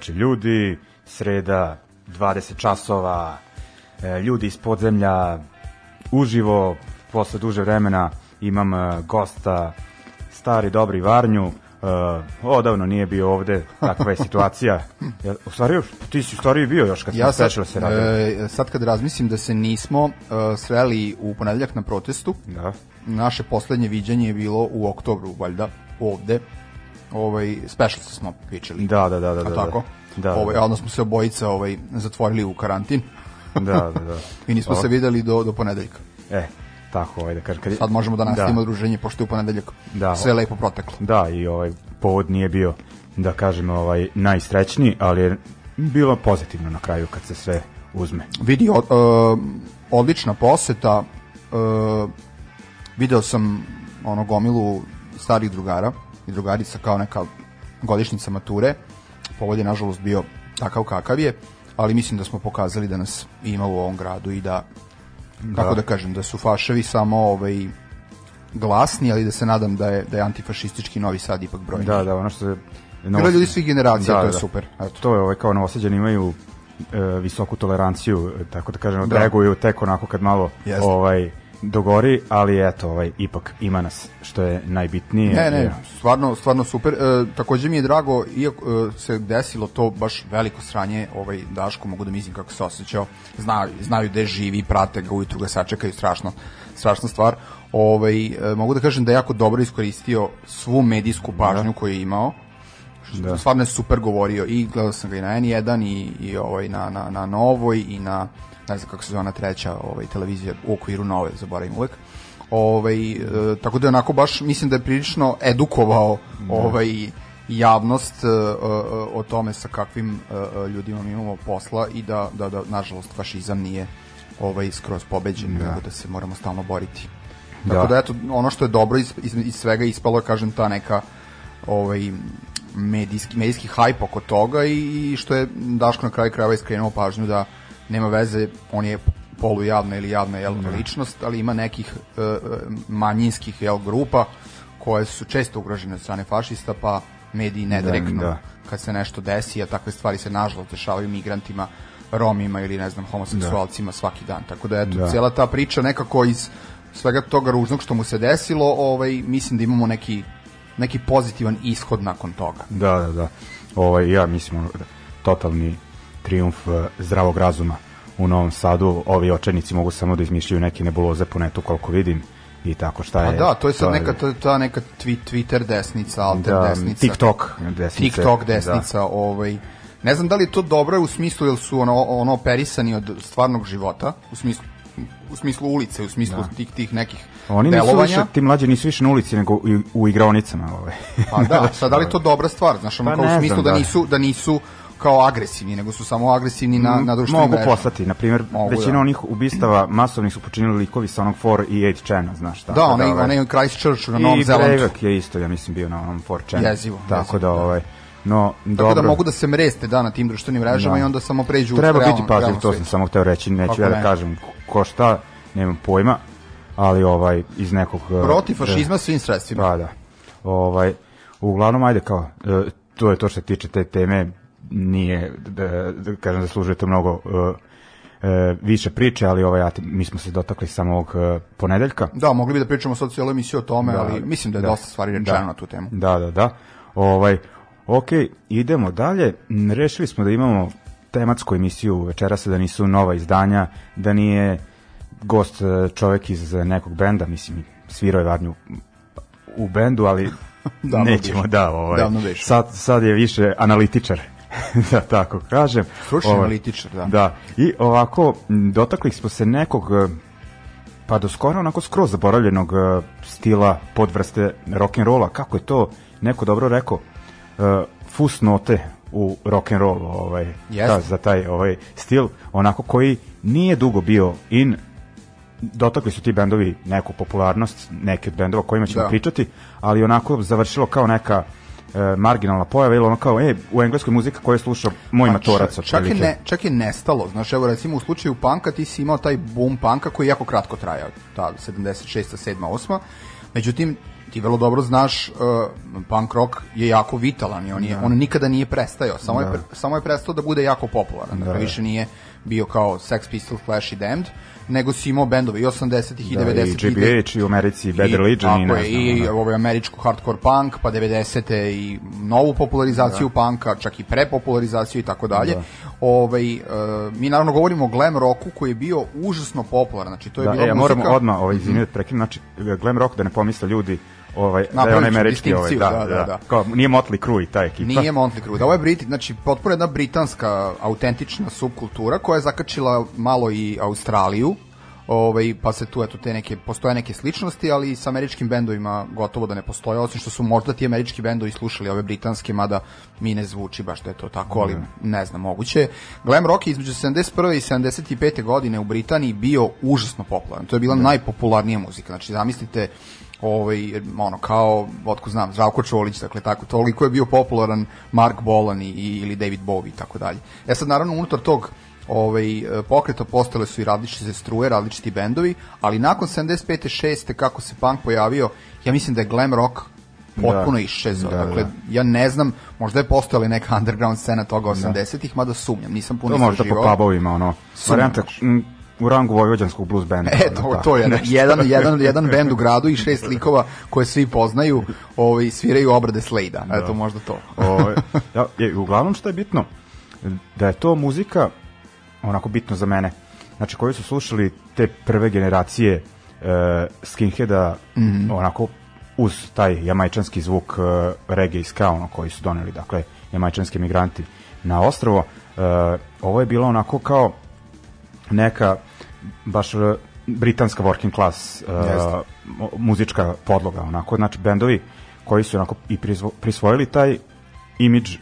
Veče, ljudi, sreda, 20 časova, e, ljudi iz podzemlja, uživo, posle duže vremena imam e, gosta, stari dobri Varnju, e, odavno nije bio ovde, takva je situacija. Ja, u stvari, ti si u stvari bio još kad Ja sad, sprečili se radili. e, sad kad razmislim da se nismo e, sreli u ponedeljak na protestu, Da. naše poslednje viđanje je bilo u oktobru, valjda, ovde. Ovaj, special smo pričali. Da, da, da, da, da, tako? da. Da, ovaj, da. onda smo se obojica ovaj, zatvorili u karantin Da, da, da. i nismo se videli do, do ponedeljka. E, tako, ovaj da kažem. Kad... Sad možemo da nastavimo Da. druženje, pošto je u ponedeljak Da. sve lepo proteklo. Da, i ovaj povod nije bio da kažem ovaj najsrećniji, ali je bilo pozitivno na kraju kad se sve uzme. Vidi, o, e, odlična poseta. E, video sam ono gomilu starih drugara i drugarica kao neka godišnjica mature. Povod je nažalost bio takav kakav je, ali mislim da smo pokazali da nas ima u ovom gradu i da, kako da kažem, da su faševi samo ovaj, glasni, ali da se nadam da je, da je antifašistički Novi Sad ipak brojni. Da, da, ono što se... Bilo je ljudi svih generacija, to je super. Eto. To je ovaj kao novosađani imaju e, visoku toleranciju, tako da kažem, Da. odreaguju tek onako kad malo Jeste. ovaj dogori, ali eto, ovaj ipak ima nas što je najbitnije. Ne, ne, stvarno, stvarno super. E, takođe mi je drago, iako e, se desilo to baš veliko sranje, ovaj Daško, mogu da mislim kako se osjećao, znaju, znaju gde živi, prate ga, ujutru ga sačekaju, strašno, strašna stvar. Ovaj, e, mogu da kažem da je jako dobro iskoristio svu medijsku pažnju koju je imao, da. stvarno je super govorio i gledao sam ga i na N1 i, i ovaj, na, na, na Novoj i na ne znam kako se zove ona treća ovaj, televizija u okviru Nove, zaboravim uvek. Ovaj, e, tako da je onako baš, mislim da je prilično edukovao ovaj, javnost e, e, o tome sa kakvim e, e, ljudima mi imamo posla i da, da, da nažalost, fašizam nije ovaj, skroz pobeđen, Da. nego da se moramo stalno boriti. Da. Tako da, eto, ono što je dobro iz, iz, iz svega ispalo je, kažem, ta neka ovaj, medijski, medijski hajp oko toga i, i što je Daško na kraju krajeva iskrenuo pažnju da nema veze, on je polujavna ili javna jel, ličnost, ali ima nekih e, e, manjinskih jel, grupa koje su često ugrožene od strane fašista, pa mediji nedirektno da. kad se nešto desi, a takve stvari se nažalost dešavaju migrantima, Romima ili ne znam homoseksualcima svaki dan. Tako da eto, Da. cijela ta priča nekako iz svega toga ružnog što mu se desilo, ovaj mislim da imamo neki neki pozitivan ishod nakon toga. Da, da, da. Ovaj, ja mislim, totalni triumf eh, zdravog razuma u Novom Sadu. Ovi očajnici mogu samo da izmišljaju neke nebuloze po netu koliko vidim i tako šta A je. da, to je sad neka ta, ta neka tweet, Twitter desnica, alter da, desnica. TikTok desnice. TikTok desnica, ovaj ne znam da li je to dobro u smislu jel su ono ono operisani od stvarnog života, u smislu u smislu ulice, u smislu tih tih nekih Da. Oni nisu delovanja. više, ti mlađi nisu više na ulici nego u, u igraonicama. Ovaj. Pa da, sad da li je to dobra stvar, znaš, ono Pa kao u smislu znam, da da. nisu da nisu kao agresivni, nego su samo agresivni na na društvenim Mogu mrežama. postati, na primjer, Mogu, većina da. onih ubistava masovnih su počinili likovi sa onog 4 i 8 channel, znaš šta. Da, onaj onaj Christchurch na Novom I Zelandu. Breivik je isto, ja mislim, bio na onom 4 channel. Jezivo, Tako jezivo, da, da. ovaj, no, Tako dobro. da mogu da se mreste da na tim društvenim mrežama Da. i onda samo pređu u Treba biti pažljiv, to sam samo hteo reći, neću Kako ja da ne. kažem ko šta, nemam pojma, ali ovaj, iz nekog... eh, Protiv fašizma svim sredstvima. Da, da. Ovaj, uglavnom, ajde kao, e, to je to što se tiče te teme, nije, da, da kažem, zaslužuje to mnogo e, e, više priče, ali ovaj, ja mi smo se dotakli samo ovog e, ponedeljka. Da, mogli bi da pričamo sad cijelu emisiju o tome, ali mislim da je da. dosta stvari rečeno Da. na tu temu. Da, da, da. Ovaj, ok, idemo dalje. Rešili smo da imamo tematsku emisiju večeras, da nisu nova izdanja, da nije gost e, čovek iz nekog benda, mislim, svirao je varnju u bendu, ali nećemo, više. da, ovaj, sad, sad je više analitičar, da tako kažem. Stručni Ovaj, analitičar, da. Da, i ovako, dotakli smo se nekog e, pa do skoro onako skroz zaboravljenog e, stila podvrste rock and rolla kako je to neko dobro rekao e, fus note u rock and rollu ovaj Jeste. ta, za taj ovaj stil onako koji nije dugo bio in dotakli su ti bendovi neku popularnost neke od bendova kojima ćemo Da. pričati ali onako završilo kao neka e, marginalna pojava ili ono kao e u engleskoj muzika koju je slušao moj Pa matorac čak, čak, je ne, čak je nestalo. Znaš, evo recimo u slučaju panka ti si imao taj boom panka koji je jako kratko trajao, ta 76. 7. 8. Međutim, ti vrlo dobro znaš, uh, punk rock je jako vitalan i on, je, on nikada nije prestajao, samo, je, pre- samo je prestao da bude jako popularan. Dakle, više nije bio kao Sex Pistols, Clash i Damned, nego si imao bendove i 80-ih i Da, 90-ih. i GBH i u Americi Bad Religion i, tako ne znam, i ono. ovaj američku hardcore punk, pa 90. i novu popularizaciju Da. punka, čak i prepopularizaciju i tako dalje. Ovaj, e, mi naravno govorimo o glam rocku koji je bio užasno popularan. Znači, to je Da, bila e, ja moram odmah ovaj, izviniti, da prekinem, znači, glam rock, da ne pomisle ljudi, ovaj, da je onaj američki, ovaj, da, da, da, da, da. Kao, nije Motley Crue i ta ekipa. Nije Motley Crue. Da, ovo je Briti, znači potpuno jedna britanska autentična subkultura koja je zakačila malo i Australiju. Ovaj pa se tu eto te neke postoje neke sličnosti, ali sa američkim bendovima gotovo da ne postoje, osim što su možda ti američki bendovi slušali ove britanske, mada mi ne zvuči baš da je to tako, ali ne znam, moguće. Glam rock je između 71. i 75. godine u Britaniji bio užasno popularan. To je bila najpopularnija muzika. Znači zamislite ovaj ono kao otko znam Zdravko Čolić dakle tako toliko je bio popularan Mark Bolan i, ili David Bowie i tako dalje. Ja sad naravno unutar tog ovaj e, pokreta postale su i različite struje, različiti bendovi, ali nakon 75. 6. kako se punk pojavio, ja mislim da je glam rock potpuno Da. iščezao. Da, dakle, da. ja ne znam, možda je postojala neka underground scena toga 80-ih, mada sumnjam, nisam puno To možda po istraživao. pubovima, ono, varijanta u rangu vojvođanskog blues benda. E, to, to je jedan, jedan, jedan bend u gradu i šest likova koje svi poznaju ovaj, sviraju obrade Slade-a. Eto, možda to. Ovaj, ja, je, uglavnom što je bitno, da je to muzika onako bitno za mene. Znači, koji su slušali te prve generacije e, skinheada, Mhm. onako uz taj jamajčanski zvuk e, reggae i ska, ono, koji su doneli, dakle, jamajčanski migranti na ostrovo. E, ovo je bilo onako kao neka baš e, britanska working class uh, muzička podloga, onako, znači bendovi koji su onako i prisvojili taj imidž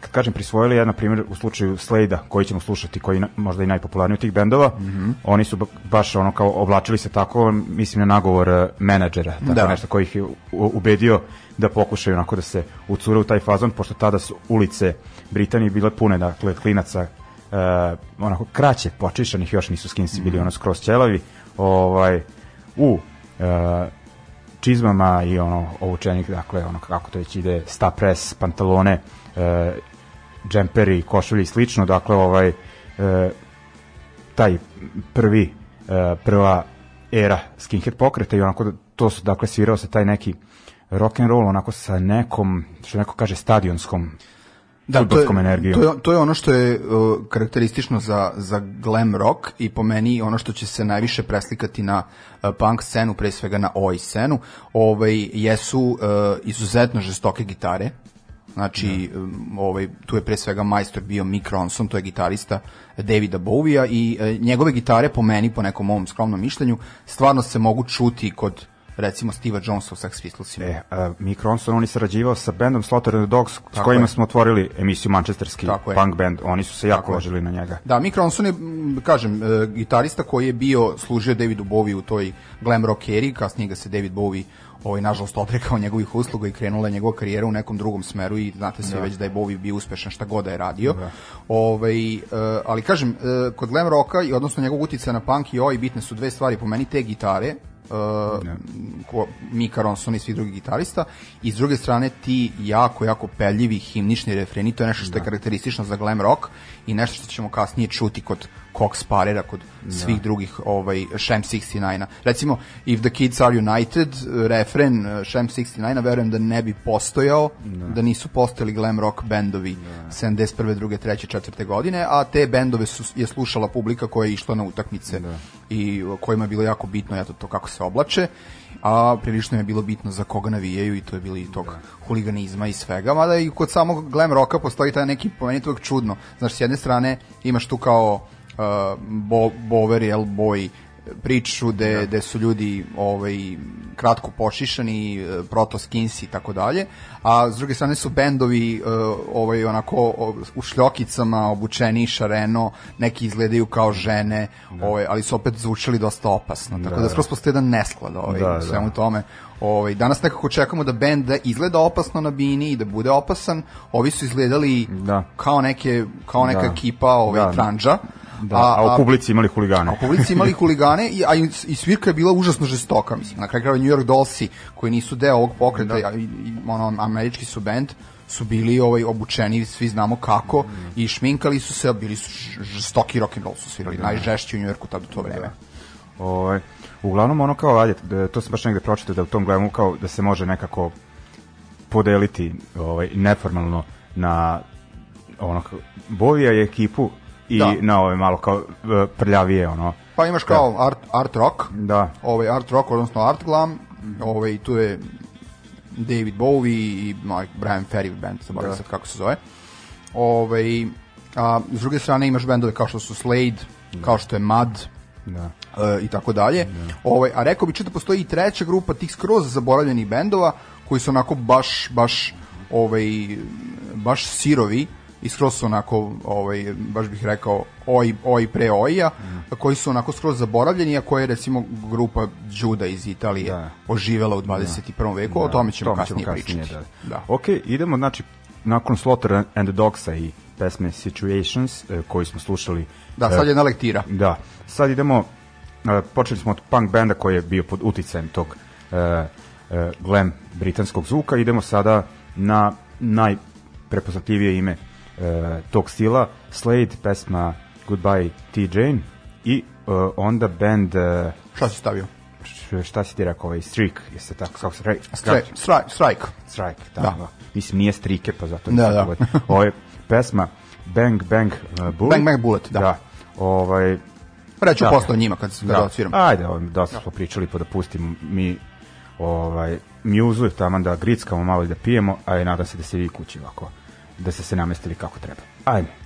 kad kažem prisvojili, ja na primjer u slučaju Slade-a koji ćemo slušati, koji je na, možda i najpopularniji od tih bendova, mm. -hmm. oni su ba- baš ono kao oblačili se tako, mislim na nagovor uh, menadžera, tako Da. nešto koji ih je ubedio da pokušaju onako da se ucure u taj fazon, pošto tada su ulice Britanije bile pune, dakle, klinaca uh, onako kraće počišanih, još nisu skinsi bili ono skroz ćelavi, ovaj, u uh, čizmama i ono obučenih, dakle, ono kako to već ide, sta pres, pantalone, e, džemperi, košulje i slično, dakle, ovaj, e, taj prvi, e, prva era skinhead pokreta i onako, to su, dakle, svirao se taj neki rock and roll, onako sa nekom, što neko kaže, stadionskom Da, to je, energijom. to, je, to je ono što je uh, karakteristično za, za glam rock i po meni ono što će se najviše preslikati na uh, punk scenu, pre svega na oj scenu, ovaj, jesu uh, izuzetno žestoke gitare, Znači, um, ovaj, tu je pre svega majstor bio Mick Ronson, to je gitarista Davida Bowie-a i e, njegove gitare po meni, po nekom mom skromnom mišljenju, stvarno se mogu čuti kod recimo Steve'a Jonesa u Sex Pistolsima. E, uh, Mick Ronson, on je sarađivao sa bandom Slaughter and the Dogs, s Tako kojima je. smo otvorili emisiju Manchesterski Tako je. punk band. Oni su se jako Tako je. ložili na njega. Da, Mick Ronson je, kažem, e, gitarista koji je bio, služio Davidu Bowie u toj glam rock eri, kasnije ga se David Bowie ovaj, nažalost odrekao njegovih usluga i krenula je njegova karijera u nekom drugom smeru i znate svi već da je Bowie bio uspešan šta god da je radio. Ovaj, e, ali kažem, e, kod glam rocka i odnosno njegovog uticaja na punk i oj bitne su dve stvari po meni te gitare, uh, ko, Mika Ronson i svih drugih gitarista. I s druge strane ti jako, jako peljivi himnični refreni, to je nešto što je karakteristično za glam rock i nešto što ćemo kasnije čuti kod Cox Parera, kod svih drugih ovaj, Shem 69-a. Recimo, If the Kids Are United, refren eh, Shem 69-a, verujem da ne bi postojao, da nisu postojali glam rock bendovi 71. 2. 3. 4. godine, a te bendove su, je slušala publika koja je išla na utakmice i kojima je bilo jako bitno eto, to kako se oblače a prilično je bilo bitno za koga navijaju i to je bilo i tog huliganizma i svega, mada i kod samog glam roka postoji taj neki, po meni to uvek čudno, znaš, s jedne strane imaš tu kao uh, bo, bover, jel, boj priču gde, gde su ljudi ovaj, kratko pošišani, e, proto skinsi i tako dalje, a s druge strane su bendovi e, ovaj, onako u šljokicama, obučeni šareno, neki izgledaju kao žene, ovaj, ali su opet zvučali dosta opasno, tako da, skroz postoji jedan nesklad ovaj, Da, u svemu da. tome. Ovaj, danas nekako čekamo da bend da izgleda opasno na bini i da bude opasan, ovi su izgledali Da. kao, neke, kao neka Da. ekipa ovaj, Da. tranđa, Da, a, u publici imali huligane. a u publici imali huligane, i, a i, svirka je bila užasno žestoka, mislim. Na kraju krajeva New York Dollsi, koji nisu deo ovog pokreta, a i, i, ono, američki su band, su bili ovaj obučeni, svi znamo kako, i šminkali su se, a bili su žestoki rock and roll su svirali, najžešći u New Yorku tad u to vreme. Ovaj, uglavnom ono kao, ajde, da, to sam baš negde pročitao da u tom glamu kao da se može nekako podeliti ovaj, neformalno na ono, kao- Bovija i ekipu i Da. na ove malo kao e, prljavije ono. Pa imaš kao art, art rock, Da. ovaj art rock, odnosno art glam, ovaj, tu je David Bowie i ovaj, Brian Ferry band, zaboravim sad kako se zove. Ovaj, a s druge strane imaš bendove kao što su Slade, kao što je Mud, Da. e, i tako dalje. Ovaj, a rekao bi čito postoji i treća grupa tih skroz zaboravljenih bendova koji su onako baš, baš, ovaj, baš sirovi i skroz su onako, ovaj, baš bih rekao, oj, oj pre oja, koji su onako skroz zaboravljeni, a koje je recimo grupa Juda iz Italije Da. oživela u 21. veku, o tome ćemo kasnije, pričati. da. Da. Ok, idemo, znači, nakon Slaughter and the Dogsa i pesme Situations, e, koju smo slušali. Da, e, sad je jedna lektira. Da, sad idemo, e, počeli smo od punk benda koji je bio pod uticajem tog glam britanskog zvuka, idemo sada na najprepoznatljivije ime tog stila, Slade, pesma Goodbye T. Jane i e, onda band e, Šta si stavio? šta si ti rekao, ovaj Streak, jeste tako, kako se rekao? Strike. Strike. strike. Strike, da. Da. da. Mislim, nije strike, pa zato Da, da. Ovo je pesma Bang Bang uh, Bullet. Bang Bang Bullet, da. da. Ovaj, Reću Da. posle o njima kad, kad da. odsviram. Ajde, ovaj, dosta smo pričali, pa da pustimo mi ovaj, mjuzu, taman da grickamo malo i da pijemo, a i nadam se da se vi kući ovako, da ste se namestili kako treba. Ajde.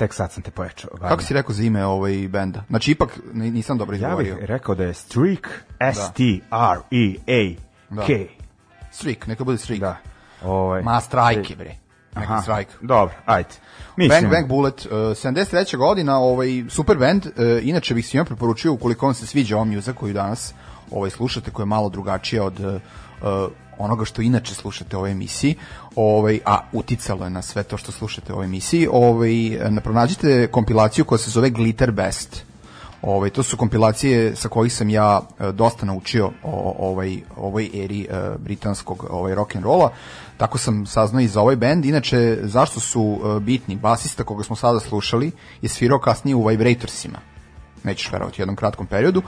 Tek sad sam te pojačao. Kako si rekao za ime ovaj benda? Znači, ipak ni- nisam dobro Ja bih izgovorio. rekao da je Streak, S-T-R-E-A-K. Streak, neka bude Streak. Da. Ovaj, Ma, strajke, bre. Neka Aha, strajk. Dobro, ajde. Mislim, Bang Bang Bullet, uh, 73. godina, ovaj, super band, uh, inače bih svima preporučio ukoliko vam se sviđa ova muza koju danas ovaj, slušate, koja je malo drugačija od uh, onoga što inače slušate u ovoj emisiji, ovaj, a uticalo je na sve to što slušate u ovoj emisiji, ovaj, pronađite kompilaciju koja se zove Glitter Best. Ovaj to su kompilacije sa kojih sam ja e, dosta naučio o ovaj ovoj eri e, britanskog ovaj rock and rolla. Tako sam saznao i za ovaj bend. Inače zašto su e, bitni? Basista koga smo sada slušali je svirao kasnije u Vibratorsima. Nećeš verovati u jednom kratkom periodu.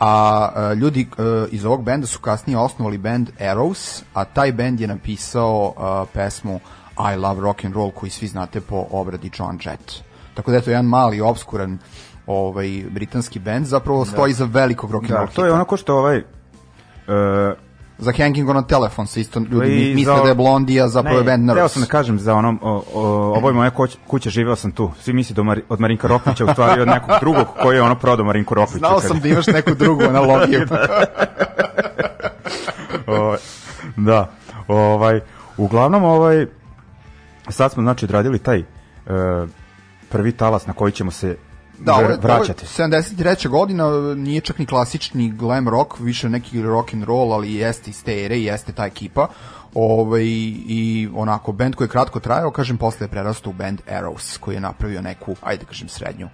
A e, ljudi e, iz ovog benda su kasnije osnovali band Arrows, a taj bend je napisao e, pesmu I Love Rock and Roll koju svi znate po obradi John Jett. Tako da eto jedan mali obskuran ovaj britanski bend zapravo stoji za velikog rock and roll da, to je onako što ovaj... Uh, za Hanging on a Telephone se isto ljudi I misle za- da je Blondie, a zapravo je band Teo Nervous. sam da kažem za onom, o, o, ovo je moja kuć, kuća, živeo sam tu. Svi misli da Mar, od Marinka Rokvića, u stvari od nekog drugog koji je ono prodao Marinku Rokviću. Znao sam da imaš neku drugu analogiju. Ovaj, da, ovaj, uglavnom, ovaj, sad smo, znači, odradili taj e, prvi talas na koji ćemo se Da, ovo je, vraćati. Ovo je 73. godina, nije čak ni klasični glam rock, više neki rock and roll, ali jeste iz te ere i jeste ta ekipa. Ovaj, I onako, band koji je kratko trajao, kažem, posle je prerastao u band Arrows, koji je napravio neku, ajde kažem, srednju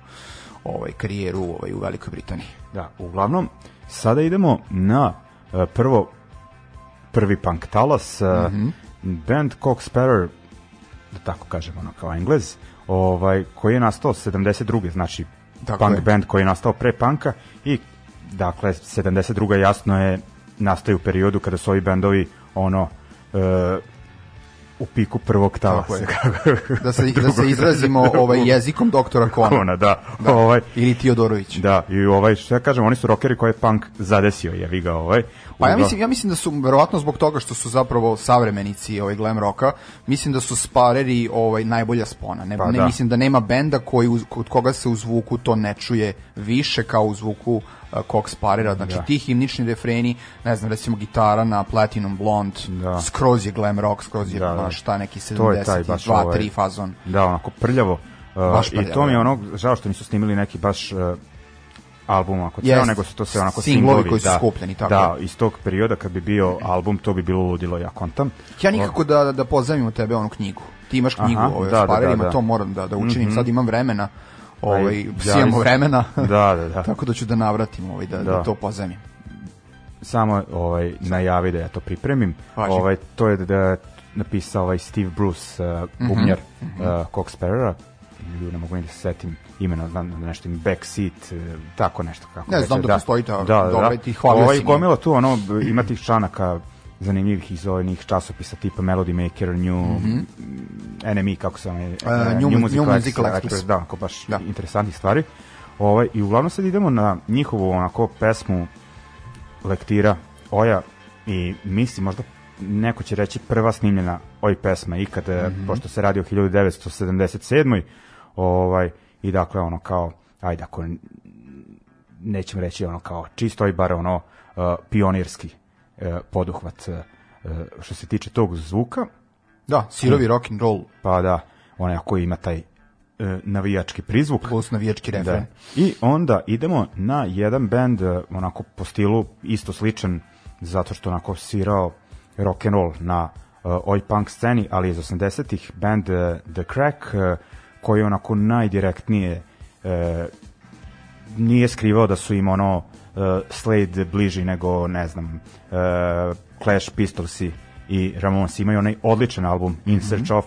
ovaj, karijeru ovaj, u Velikoj Britaniji. Da, uglavnom, sada idemo na e, prvo prvi punk talas, mm Mhm. band Cock Sparrow, da tako kažemo, ono, kao englez, ovaj, koji je nastao 72. znači Tako punk band koji je nastao pre punka i dakle 72. jasno je nastaje u periodu kada su ovi bendovi ono e, u piku prvog talasa. Da se, da se izrazimo ovaj, jezikom doktora Kona. Ona, da. Ovaj, Ili Tiodorović. Da, i ovaj, što ja kažem, oni su rokeri koje je punk zadesio, je ga ovaj. Pa ja mislim, ja mislim da su verovatno zbog toga što su zapravo savremenici ovaj glam roka, mislim da su Spareri ovaj najbolja spona. Ne, Pa ne da. mislim da nema benda koji uz- kod koga se u zvuku to ne čuje više kao u zvuku Cox Sparera. Znači Da. ti himnični refreni, ne znam, recimo gitara na Platinum Blonde, Da. skroz je glam rock, skroz je Da, da. šta neki To je taj 72, baš 3 ovaj- fazon. Da, onako prljavo. Uh, Baš I prljavo, to mi je da. ono, žao što nisu snimili neki baš uh, album ako ceo, Jest. nego su to sve onako Singlovi singlovi. koji su da, skupljeni, tako Da, iz tog perioda kad bi bio album, to bi bilo ludilo, ja kontam. Ja nikako da, da pozajmim od tebe onu knjigu. Ti imaš knjigu Aha, ovaj, da, o da, da, da. to moram da, da učinim. Sad imam vremena. Ovaj, imamo isto. vremena. Da, da, da. Tako da ću da navratim ovaj, da, da. Da. to pozajmim. Samo ovaj, najavi da ja to pripremim. Važi. Ovaj, to je da, da napisao ovaj Steve Bruce, uh, bubnjar uh, Cox Sparrowa. Ne mogu ni da se setim imena, znam da nešto im backseat, uh, tako nešto. Kako Ne, znam da postoji ta- da, dobra da. i ti hvalio Ovaj, si gomila tu, ono, ima tih članaka zanimljivih iz ovih časopisa tipa Melody Maker, New, NME, kako se ono, Uh, New Musical Express. Da, onako baš Da. interesantnih stvari. Ovaj, I uglavnom sad idemo na njihovu onako pesmu lektira Oja i mislim možda neko će reći prva snimljena oj pesma ikad, mm -hmm. pošto se radi o 1977. Ovaj, I dakle ono kao, ajde ako nećemo reći ono kao čisto bar ono uh, pionirski uh, poduhvat uh, što se tiče tog zvuka, Da, sirovi rock and roll pa da, onaj koji ima taj uh, navijački prizvuk. plus navijački refren. Da. I onda idemo na jedan band eh, onako po stilu isto sličan zato što onako svirao rock and roll na uh, oj punk sceni, ali iz 80-ih band eh, The Crack eh, koji onako najdirektnije eh, nije skrivao da su im ono uh, Slade bliži nego ne znam uh, Clash Pistolsi i Ramones. Imaju onaj odličan album In Search of.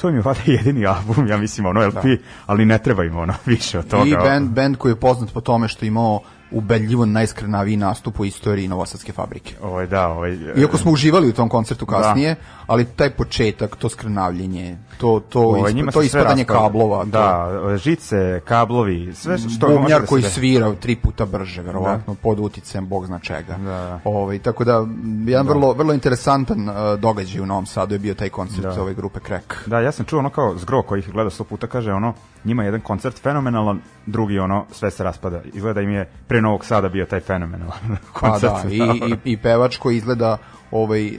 To im je vada jedini album ja mislim ono LP ali ne treba im ono više od toga I band, band koji je poznat po tome što je imao ubedljivo najskrnaviji nastup u istoriji Novosadske fabrike. Ovaj, da, ovaj, Iako smo uživali u tom koncertu kasnije, ali taj početak, to skrnavljenje, to, to, ovaj, isp, to ispadanje kablova, Da, žice, kablovi, sve što, bubnjar da koji desi. svira tri puta brže, verovatno, pod uticajem bog zna čega. Da. Ovaj, tako da, jedan vrlo, vrlo interesantan uh, događaj u Novom Sadu je bio taj koncert Da. ove grupe Crack. Da, ja sam čuo ono kao zgro koji ih je gledao sto puta, kaže ono, njima je jedan koncert fenomenalan, drugi ono, sve se raspada. Izgleda im je pre Novog Sada bio taj fenomenalan Pa koncert. da, i, i, i pevač koji izgleda, ovaj, e,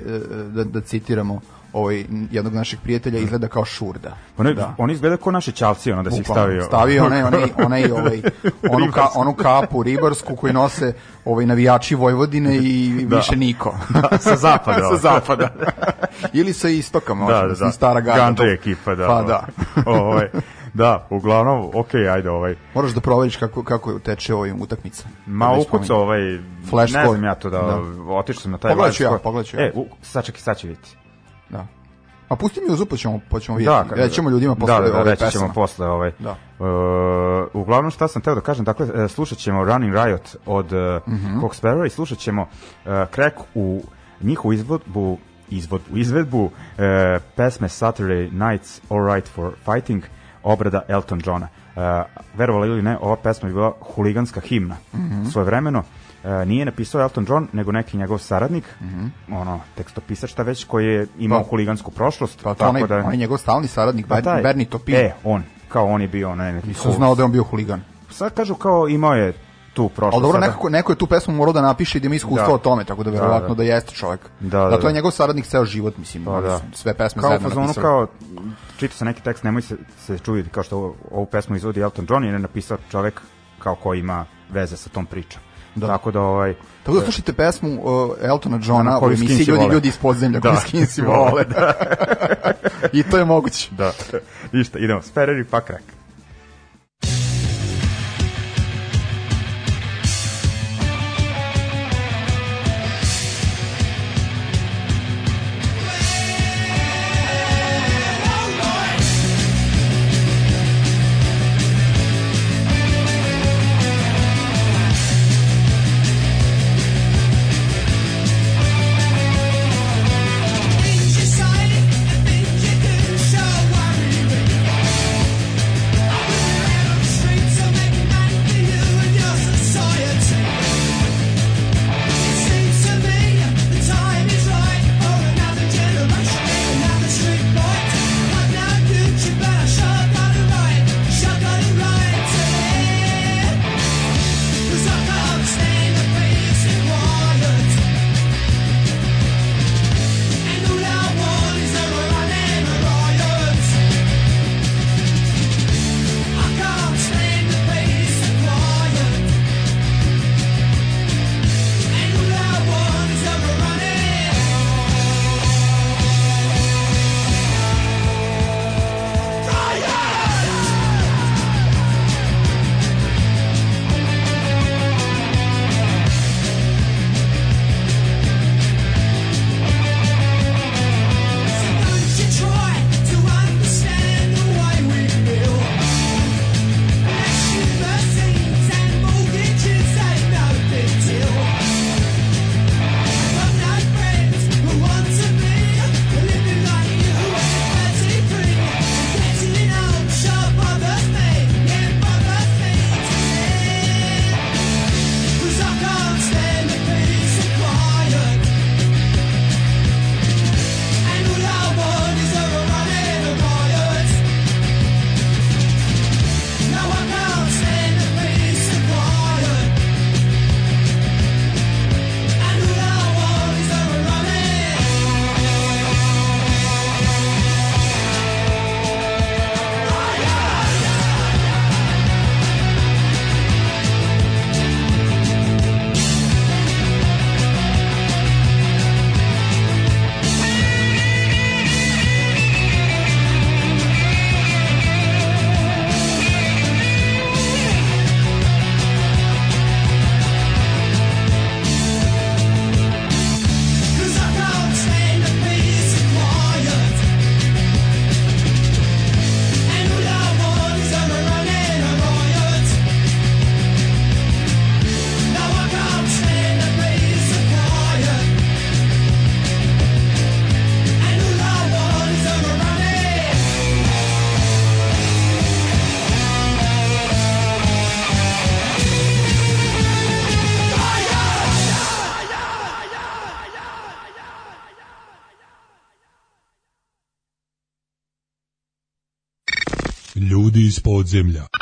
da, da citiramo, ovaj, jednog našeg prijatelja, izgleda kao šurda. Oni, da. oni izgleda kao naši čalci, ono da Bukvalno, stavio. stavio onaj, onaj, onaj, ovaj, onu, ka, onu kapu ribarsku koju nose ovaj, navijači Vojvodine i Da. više niko. Da, sa zapada. sa zapada. Ili sa istoka, možda, da, da, da. stara garda. Gandhi ekipa, da. Pa da. ovaj, da, uglavnom, okej, ajde, ovaj. Moraš da proveriš kako, kako teče ovaj utakmica. Ma ukucao spominjem. ovaj, Flash ne znam ja to da, Da. otišao sam na taj Pogledat ću live ja, score. pogledat ću ja. E, u, sad čekaj, sad će vidjeti. Da. A pusti mi uzu pa ćemo, pa ćemo vidjeti. Da, Da, Rećemo ljudima posle da, da, ove reći ćemo posle ovaj. Da. Uh, uglavnom šta sam teo da kažem, dakle e, slušat ćemo Running Riot od uh. Cox Sparrow i slušat ćemo uh, Crack u njihovu izvodbu izvod, u izvedbu uh, pesme Saturday Nights All Right for Fighting obrada Elton Johna. Uh, verovali ili ne, ova pesma je bila huliganska himna Mhm. svoje vremeno. Uh, nije napisao Elton John, nego neki njegov saradnik, Mhm. ono, tekstopisač šta već, koji je imao Pa. huligansku prošlost. Pa to onaj, onaj njegov stalni saradnik, Pa taj- Bernie Topin. E, on, kao on je bio onaj neki Nisam znao da je on bio huligan. Sad kažu kao imao je tu prošlost. Ali dobro, sada. nekako, neko je tu pesmu morao da napiše i da ima iskustvo Da. o tome, tako da Da, verovatno da, da. jeste čovjek. Da, da, da, to je da. njegov saradnik ceo život, mislim, Pa da. su sve pesme kao zajedno fazonu napisali. kao čita se neki tekst, nemoj se, se čuditi kao što ovu, ovu pesmu izvodi Elton John jer je napisao čovek kao ko ima veze sa tom pričom. Da. Tako da ovaj Tako da slušajte pesmu uh, Eltona Johna u emisiji Ljudi, vole. ljudi iz podzemlja, Da. koji skinsi vole. Da. I to je moguće. da. Išta, idemo, Spereri pa Crack. Podzemlja.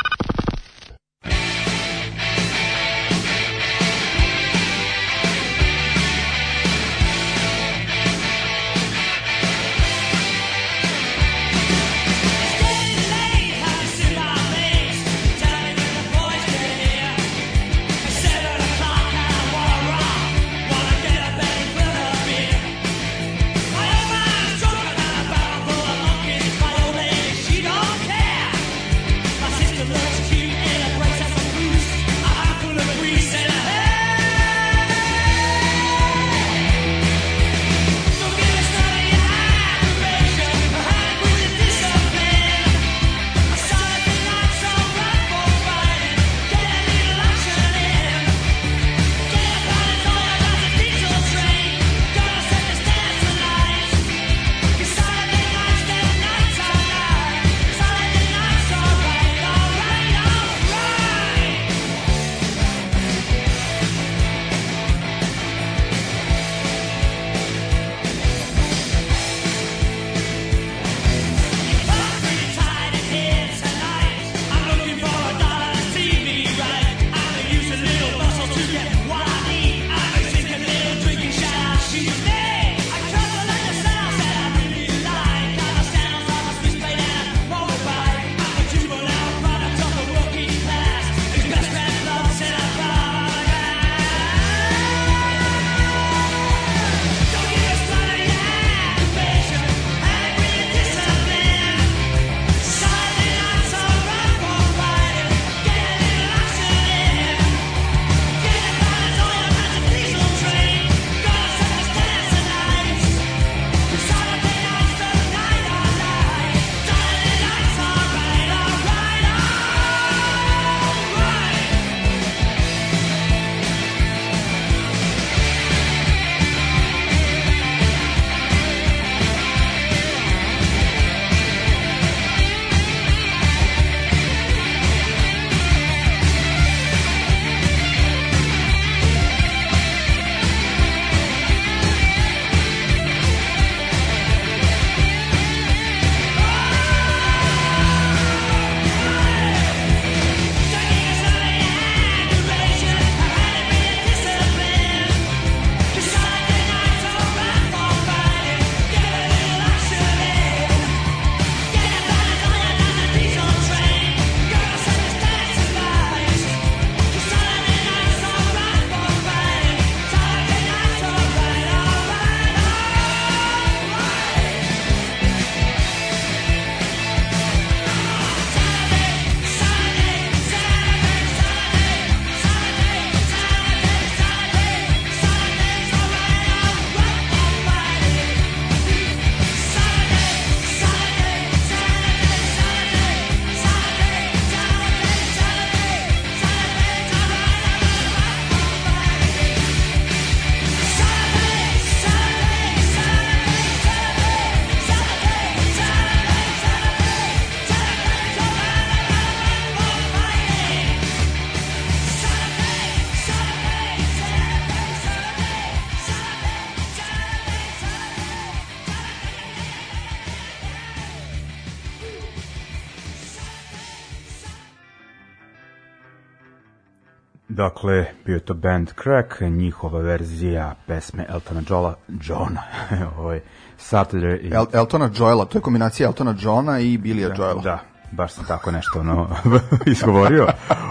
Dakle, bio je to band Crack, njihova verzija pesme Eltona Johna, Johna, ovaj, Saturday i... El, Eltona Joela, to je kombinacija Eltona Johna i Billya Joela. Da, baš sam tako nešto ono, izgovorio.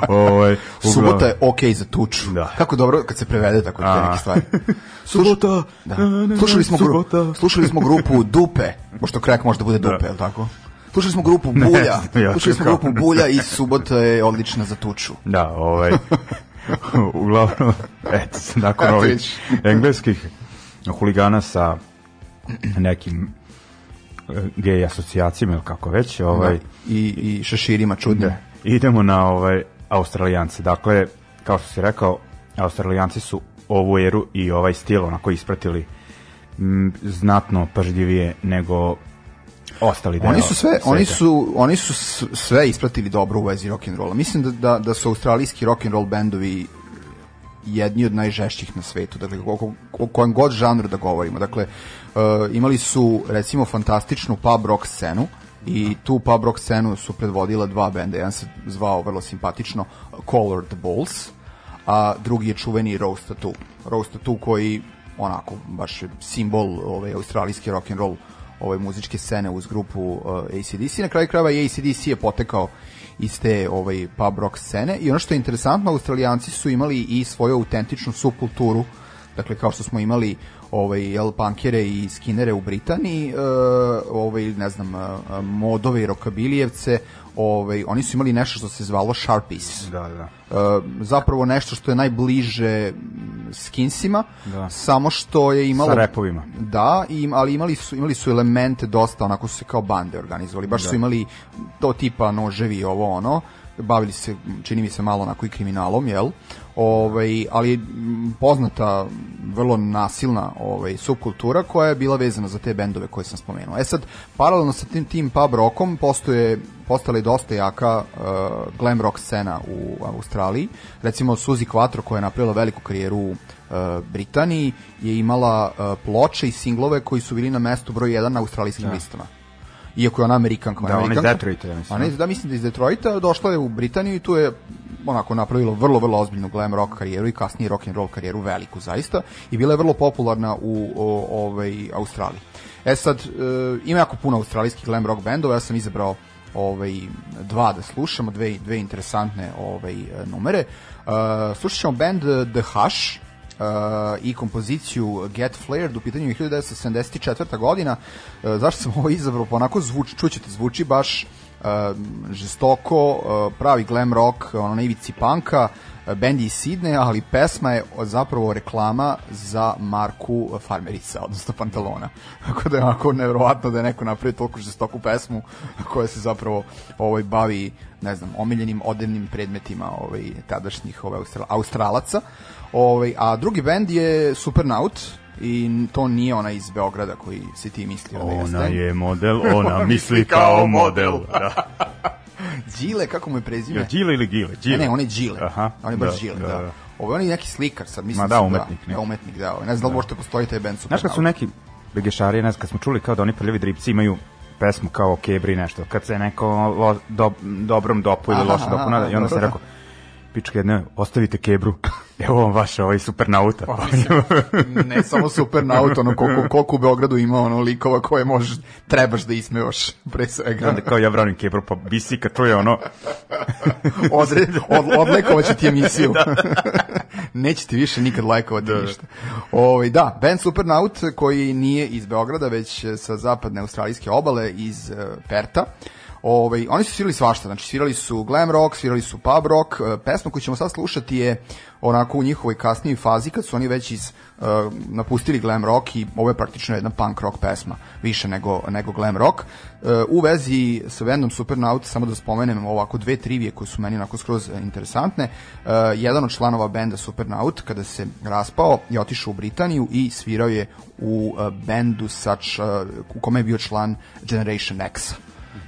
Ovaj, Subota je okej za tuču. Da. Kako dobro kad se prevede tako te neke stvari. Subota, Da. Slušali smo, gru, subota. slušali smo grupu Dupe, pošto Crack može da bude Dupe, Da. je li tako? Slušali smo grupu Bulja, znam ja slušali smo grupu Bulja i subota je odlična za tuču. Da, ovaj, uglavnom, eto, nakon ovih engleskih huligana sa nekim e, gej asocijacijama ili kako već, ovaj, Da. I, I šeširima čudnim. Da. Idemo na ovaj Australijance. Dakle, kao što si rekao, Australijanci su ovu eru i ovaj stil onako ispratili m, znatno pažljivije nego ostali deo Oni su sve, sveta. oni su, oni su sve ispratili dobro u vezi rock and rolla. Mislim da, da, da su australijski rock and roll bendovi jedni od najžešćih na svetu, dakle o, o kojem god žanru da govorimo. Dakle, uh, imali su recimo fantastičnu pub rock scenu I tu pub rock scenu su predvodila dva benda. Jedan se zvao vrlo simpatično Colored Balls, a drugi je čuveni Rose Tattoo. Rose Tattoo koji onako baš je simbol ove australijske rock and roll ove muzičke scene uz grupu uh, ACDC. Na kraju krajeva i ACDC je potekao iz te ovaj pub rock scene i ono što je interesantno, australijanci su imali i svoju autentičnu subkulturu, dakle kao što smo imali ovaj jel pankere i skinere u Britaniji, uh, ovaj ne znam, uh, modove i rokabilijevce, ovaj oni su imali nešto što se zvalo Sharpies. Da, da. Uh, zapravo nešto što je najbliže skinsima, Da. samo što je imalo Sa repovima. Da, im, ali imali su imali su elemente dosta onako su se kao bande organizovali. Baš Da. su imali to tipa noževi ovo ono. Bavili se čini mi se malo onako i kriminalom, jel? Ovaj, ali poznata vrlo nasilna ovaj subkultura koja je bila vezana za te bendove koje sam spomenuo. E sad paralelno sa tim tim pub rockom postoje postala je dosta jaka uh, glam rock scena u Australiji. Recimo Suzy Quattro koja je napravila veliku karijeru u uh, Britaniji je imala uh, ploče i singlove koji su bili na mestu broj 1 na australijskim listama. Iako je ona Amerikanka, Da, ona iz Amerikanka. Detroita, ja mislim. Ona iz, da, mislim da iz Detroita došla je u Britaniju i tu je onako napravila vrlo, vrlo ozbiljnu glam rock karijeru i kasnije rock and roll karijeru veliku zaista i bila je vrlo popularna u o, ovaj, Australiji. E sad, e, ima jako puno australijskih glam rock bendova, ja sam izabrao ovaj dva da slušamo, dve, dve interesantne ovaj e, numere. Uh, slušat ćemo band eh, The Hush, uh, i kompoziciju Get Flared u pitanju je 1974. godina. Uh, zašto sam ovo izabrao? Pa onako zvuči, čućete, zvuči baš uh, žestoko, uh, pravi glam rock, ono na ivici panka, uh, iz Sidneja, ali pesma je zapravo reklama za marku farmerica, odnosno pantalona. Tako da je onako nevjerovatno da je neko napravio toliko žestoku pesmu koja se zapravo ovaj, bavi ne znam, omiljenim odevnim predmetima ovaj, tadašnjih ovaj, Austra- Australaca. Ovaj, a drugi bend je Supernaut i to nije ona iz Beograda koji si ti mislio da jeste. Ona je model, ona misli kao model. Da. Đile, kako mu je prezime? Ja, Đile ili Gile? Đile. Ne, ne, on je Đile. Aha, on je baš da, Đile, da. da, da. Ovo on je neki slikar sad, mislim. Ma da, umetnik Da, neki. da, umetnik, da. Ne znam da li možete postoji taj band Supernaut. Znaš kad su neki begešari, ne znam, kad smo čuli kao da oni prljavi dripci imaju pesmu kao kebri nešto, kad se neko lo, do, dobrom dopu ili loše dopu i onda sam da. rekao, pička jedne, ostavite kebru, evo vam vaša ovaj supernauta. Pa, ne samo Supernaut, ono koliko, koliko u Beogradu ima ono likova koje možeš, trebaš da ismevaš pre svega. onda kao ja branim kebru, pa bisika, to je ono, Odre, od, odlekovaće ti emisiju. Neće ti više nikad lajkovati ništa. Ovaj da, band Supernaut koji nije iz Beograda, već sa zapadne australijske obale iz uh, Perta. Ovaj, oni su svirali svašta, znači svirali su glam rock, svirali su pub rock, e, pesma koju ćemo sad slušati je onako u njihovoj kasnijoj fazi kad su oni već iz e, napustili glam rock i ovo je praktično jedna punk rock pesma, više nego, nego glam rock. E, u vezi sa bandom Supernaut, samo da spomenem ovako dve trivije koje su meni onako skroz interesantne. E, jedan od članova benda Supernaut, kada se raspao, je otišao u Britaniju i svirao je u e, bendu sač, e, u kome je bio član Generation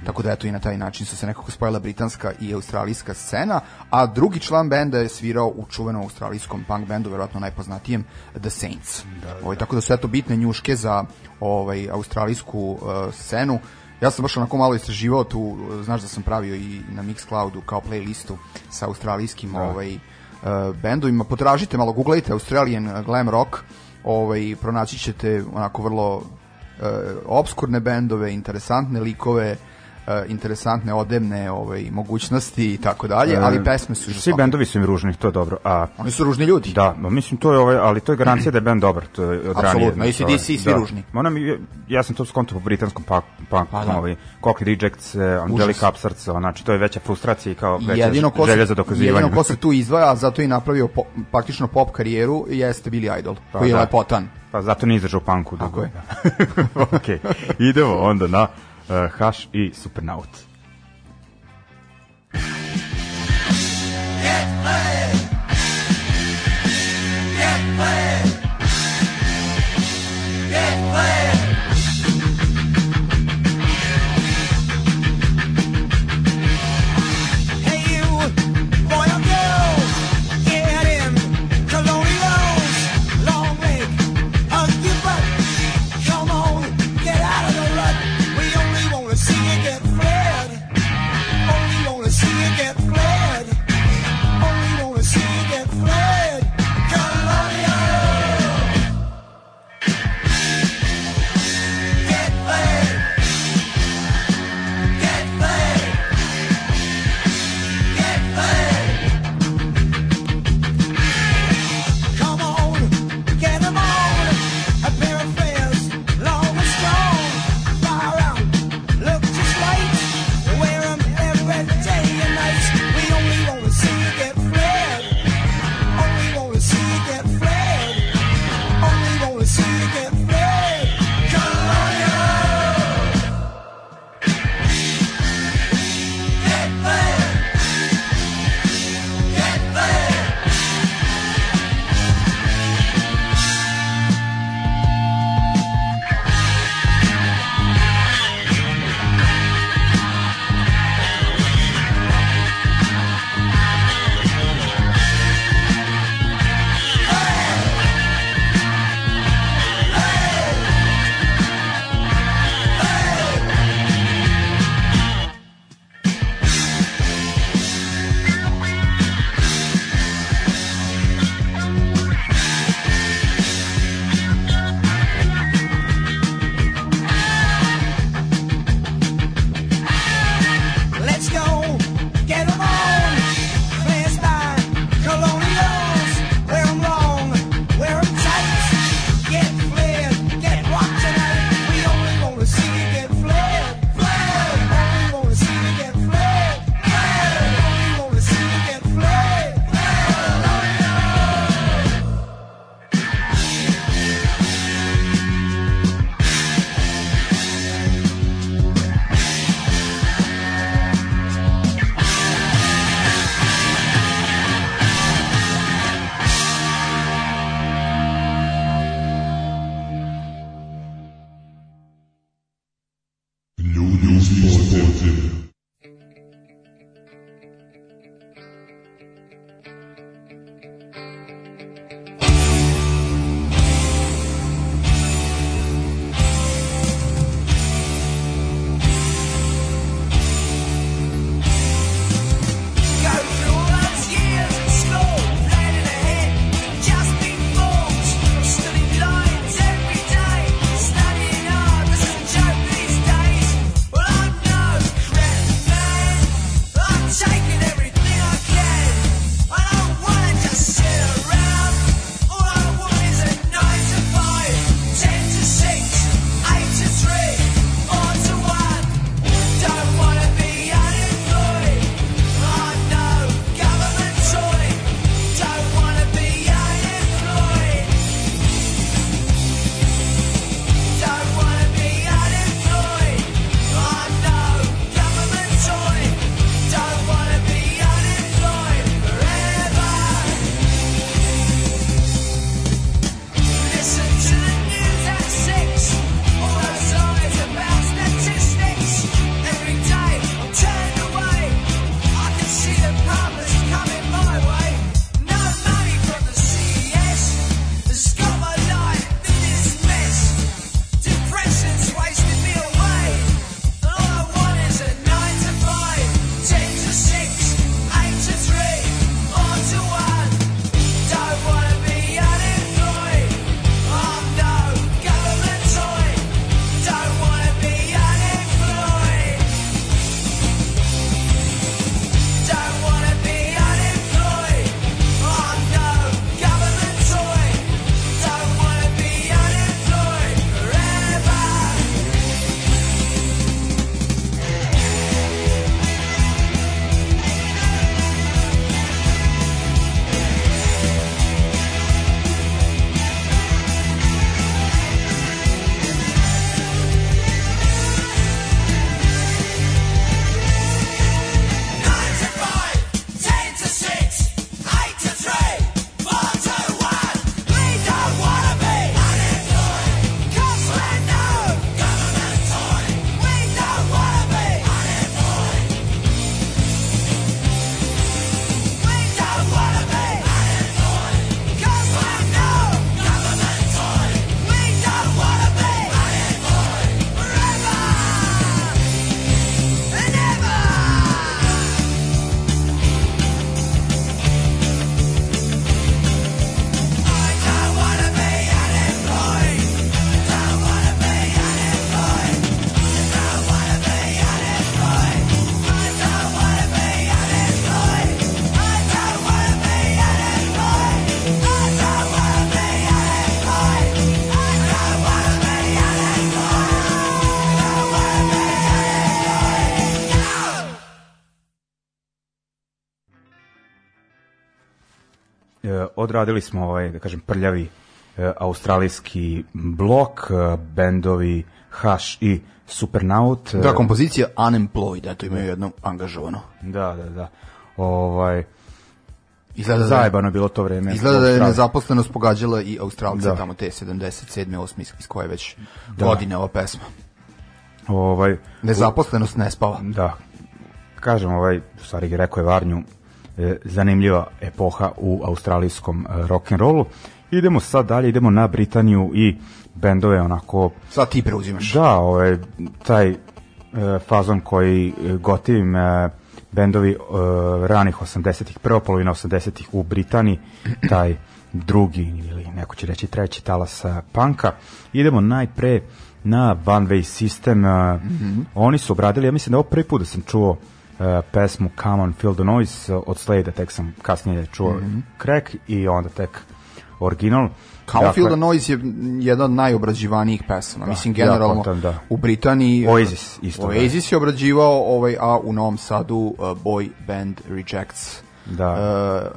Tako da eto i na taj način su se nekako spojila britanska i australijska scena, a drugi član benda je svirao u čuvenom australijskom punk bendu, verovatno najpoznatijem The Saints. Ovaj, tako da su eto bitne njuške za ovaj australijsku uh, scenu. Ja sam baš onako malo istraživao tu, znaš da sam pravio i na Mixcloudu kao playlistu sa australijskim ovaj uh, bendovima. Potražite malo, googlejte Australian glam rock, ovaj pronaći ćete onako vrlo uh, obskurne bendove, interesantne likove, uh, interesantne odevne ovaj, mogućnosti i tako dalje, ali pesme su svi bendovi su im ružni, to je dobro. A Oni su ružni ljudi. Da, mislim to je ovaj, ali to je garancija da je bend dobar, to je od ranije. Apsolutno, znači, AC/DC ovaj, svi ružni. Ma Ona mi, ja sam to skonto po britanskom pa, pa, Pa da. ovaj, Cockney Rejects, eh, Angelic Upstarts, znači to je veća frustracija i kao veća jedino ko, želja za dokazivanje. jedino ko se tu izdvaja, a zato i napravio po, praktično pop karijeru, jeste Billy Idol, koji je da. lepotan. Pa zato nije izdržao panku. Tako je. ok, idemo onda na uh, Hash i Supernaut. Hey odradili smo ovaj, da kažem, prljavi e, australijski blok, e, bendovi Hush i Supernaut. e, Da, kompozicija Unemployed, eto imaju jedno angažovano. da, da, da. Ovaj, Izgleda da, zajebano je bilo to vreme. izgleda da je nezaposlenost pogađala i Australce Da. tamo te 77. 8. iz- koje već godine ova pesma. Ovaj, Nezaposlenost ne spava. Da, kažem, ovaj, u stvari rekao je Varnju, zanimljiva epoha u australijskom e, rock'n'rollu. Idemo sad dalje, idemo na Britaniju i bendove onako, Sad ti preuzimaš. da, ovaj, taj e, fazon koji e, gotivim e, bendovi e, ranih 80-ih, prva polovina 80-ih u Britaniji, taj drugi ili neko će reći treći talas e, panka. Idemo najpre na One Way System. e, Oni su obradili, ja mislim da ovo prvi put da sam čuo e, pesmu Come on Feel the Noise e, od Slade, tek sam kasnije čuo crack i onda tek original. Come Dakle, Feel the Noise je jedna od najobrađivanijih pesama. Mislim, ja generalno kontam, da. u Britaniji... Oasis isto, da. Oasis je obrađivao, ovaj, a u Novom Sadu uh, boy band Rejects. Da.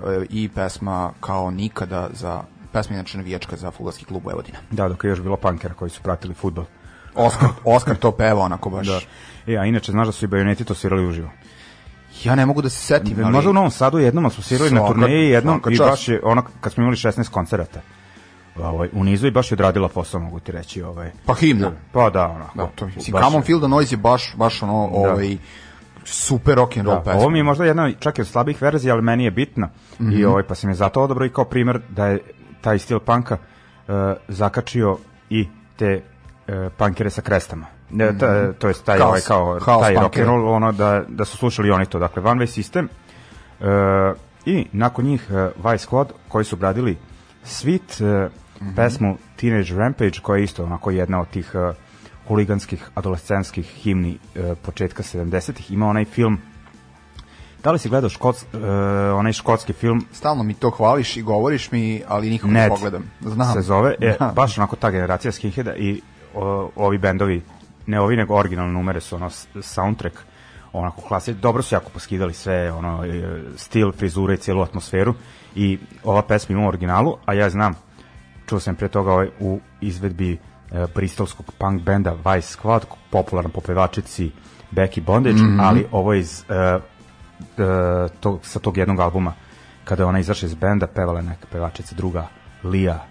Uh, I pesma kao nikada za pesma inače navijačka za fudbalski klub Vojvodina. Da, dok je još bilo punkera koji su pratili futbol. Oskar, Oskar to peva onako baš. Da. E, a inače, znaš da su i bajoneti to svirali uživo. Ja ne mogu da se setim, ali... Možda u Novom Sadu jednom ali smo svirali na turneji jednom i baš je ono kad smo imali 16 koncerata. Ovaj, u nizu i baš je odradila posao, mogu ti reći. Ovaj. Pa himna. Pa da, onako. Da, to, mislim, Come on je- Feel the Noise je baš, baš ono, ovaj, super rock and roll Da, pesma. ovo mi je možda jedna čak i od slabih verzija, ali meni je bitna. Mhm. I ovaj, pa sam je zato odabrao i kao primer da je taj stil panka uh, zakačio i te uh, punkere sa krestama. Ne, ta, to je taj ovaj kao haos taj rock and roll ono da da su slušali oni to. Dakle One Way System uh, i nakon njih uh, Vice Squad koji su obradili Sweet uh, Mhm. pesmu Teenage Rampage koja je isto onako jedna od tih uh, huliganskih adolescenskih himni uh, početka 70-ih. Ima onaj film Da li si gledao škots, uh, onaj škotski film Stalno mi to hvališ i govoriš mi, ali nikako ne pogledam. Znam. se zove, e, Da. baš onako ta generacija skinheada i o, ovi bendovi, ne ovi nego originalne numere su ono soundtrack, onako klasi, dobro su jako poskidali sve, ono, e, stil, frizure i cijelu atmosferu i ova pesma ima u originalu, a ja znam, čuo sam pre toga ovaj, u izvedbi e, bristolskog punk benda Vice Squad, popularan po pevačici Becky Bondage, Mhm. ali ovo je iz e, e, to, sa tog jednog albuma kada ona izašla iz benda, pevala neka pevačica druga, Lija,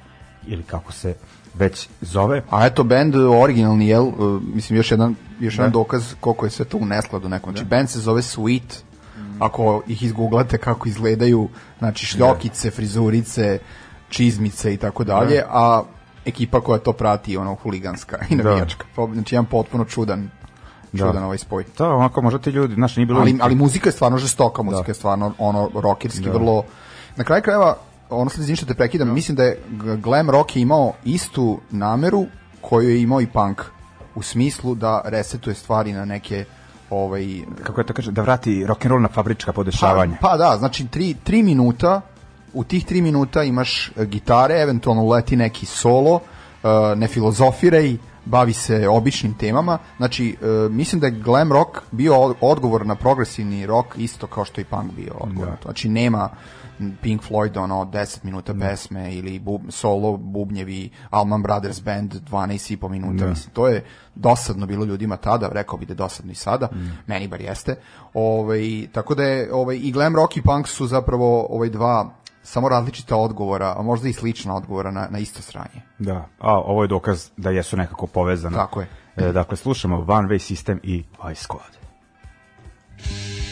ili kako se već zove. A eto, band originalni, jel, uh, mislim, još jedan, još jedan dokaz koliko je sve to u neskladu nekom. Znači, band se zove Sweet, ako ih izgooglate kako izgledaju, znači šljokice, frizurice, čizmice i tako dalje, a ekipa koja to prati, ono, huliganska i navijačka. Znači, jedan potpuno čudan, čudan ovaj spoj. To onako, možda ti ljudi, znaš, nije bilo... ali, ali muzika je stvarno žestoka, muzika je stvarno ono rockerski vrlo na kraju krajeva ono sad izvinite te prekidam, mislim da je glam rock je imao istu nameru koju je imao i punk u smislu da resetuje stvari na neke ovaj kako je to kaže, da vrati rock'n'roll na fabrička podešavanja. Pa, pa da, znači tri, tri minuta, u tih tri minuta imaš e, gitare, eventualno uleti neki solo, e, ne filozofiraj, bavi se običnim temama. Znači, e, mislim da je glam rock bio od- odgovor na progresivni rock isto kao što i punk bio odgovor. to. Znači, nema Pink Floyd, ono, 10 minuta pesme ili bub, solo bubnjevi Allman Brothers Band 12 i po minuta. Mislim, to je dosadno bilo ljudima tada, rekao bi da je dosadno i sada, meni bar jeste. Ovaj, tako da je ovaj, i glam rock i punk su zapravo ovaj dva samo različita odgovora, a možda i slična odgovora na, na isto sranje. Da, a ovo je dokaz da jesu nekako povezane. Tako je. E, dakle, slušamo One Way System i Vice Squad. And I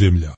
Ljudi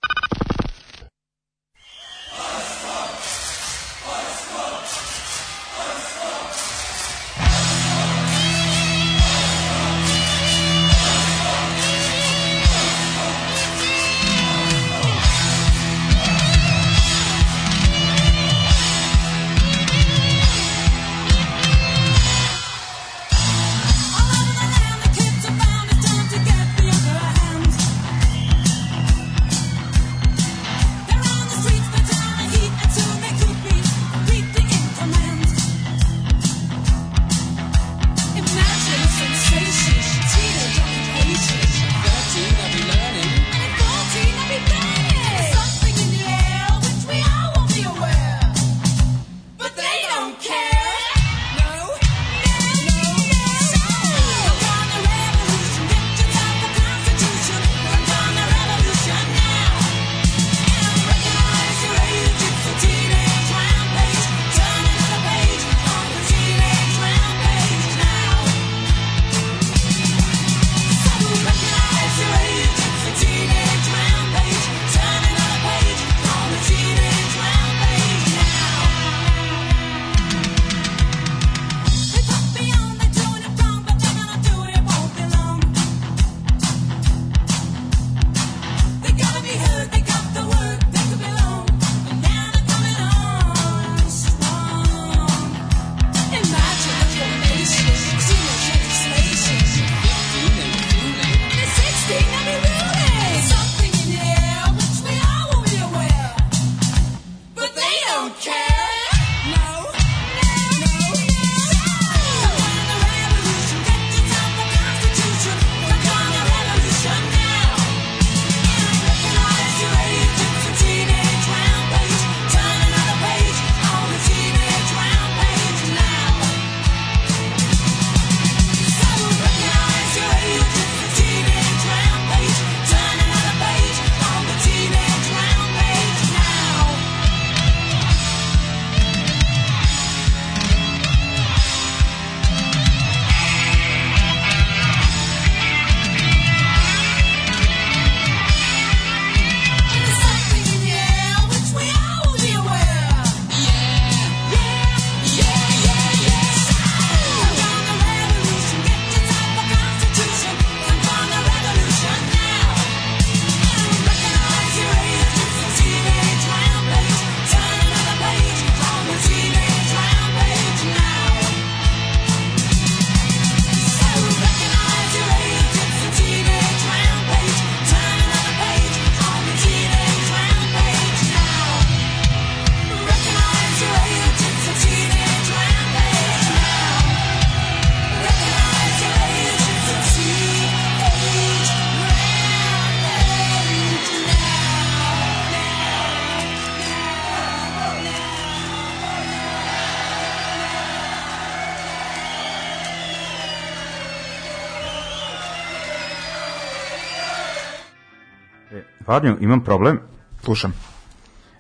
Vladimir, imam problem. Slušam.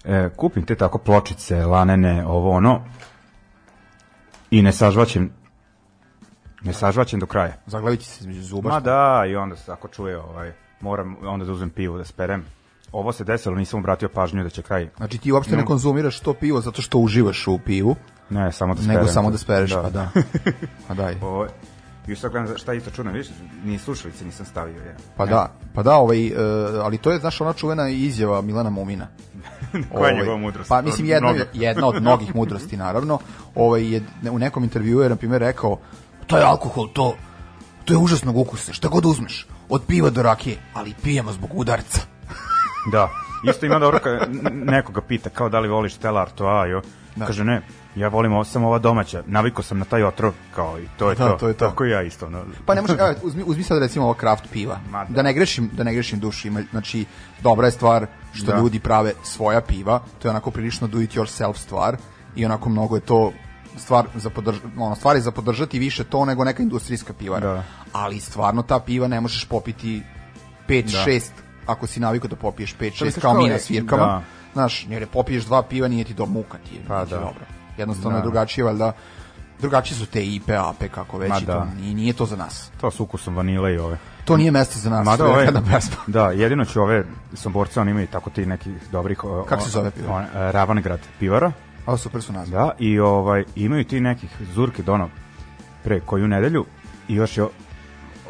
E, kupim te tako pločice, lanene, ovo ono, i ne sažvaćem ne sažvaćem do kraja. Zaglavit se između zuba. Ma da, i onda se ako čuje, ovaj, moram onda da uzmem pivu da sperem. Ovo se desilo, nisam obratio pažnju da će kraj. Znači ti uopšte ne konzumiraš to pivo zato što uživaš u pivu, Ne, samo da sperem. nego samo da spereš, pa da. Pa daj. Ovo, I sad gledam šta je isto čudno, vidiš, ni slušalice nisam stavio. Je. Pa da, pa da, ovaj, e, ali to je, znaš, ona čuvena izjava Milana Mumina. Koja je Ovaj, njegova mudrost? Pa mislim jedna, jedna od mnogih mudrosti naravno. Ovaj je u nekom intervjuu je na primjer rekao to je alkohol, to to je užasnog ukusa, šta god uzmeš, od piva do rakije, ali pijemo zbog udarca. Da. Isto ima dobro nekoga pita kao da li voliš Stella Artois, jo. Da. Kaže ne, ja volim ovo, samo ova domaća. Navikao sam na taj otrov, kao i to je Da, to. to je to. Tako i ja isto. No. Pa ne može, evo, uzmi, uzmi sad recimo ovo kraft piva. Ma da. Da ne grešim, da ne grešim dušu, ima, znači dobra je stvar što Da. ljudi prave svoja piva, to je onako prilično do it yourself stvar i onako mnogo je to stvar za podrž, ono, stvar je za podržati više to nego neka industrijska pivara. Da. Ali stvarno ta piva ne možeš popiti 5 Da. 6 ako si navikao da popiješ 5 6 misliš kao mi na svirkama. da. Znaš, jer je popiješ dva piva nije ti do muka ti je, Pa ti da. dobro. Jednostavno Da. je drugačije valjda drugačije su te IPA, AP, kako već, Ma i to, da. nije, nije to za nas. To s ukusom vanile i ove. To nije mesto za nas, Mada to je ove, jedna pesma. da, jedino ću ove somborce, oni imaju tako ti nekih dobrih... o- Kako se zove pivo? on- e, Ravangrad pivara, A super su nazve. da, i ovaj, imaju ti nekih zurke dono pre koju nedelju i još je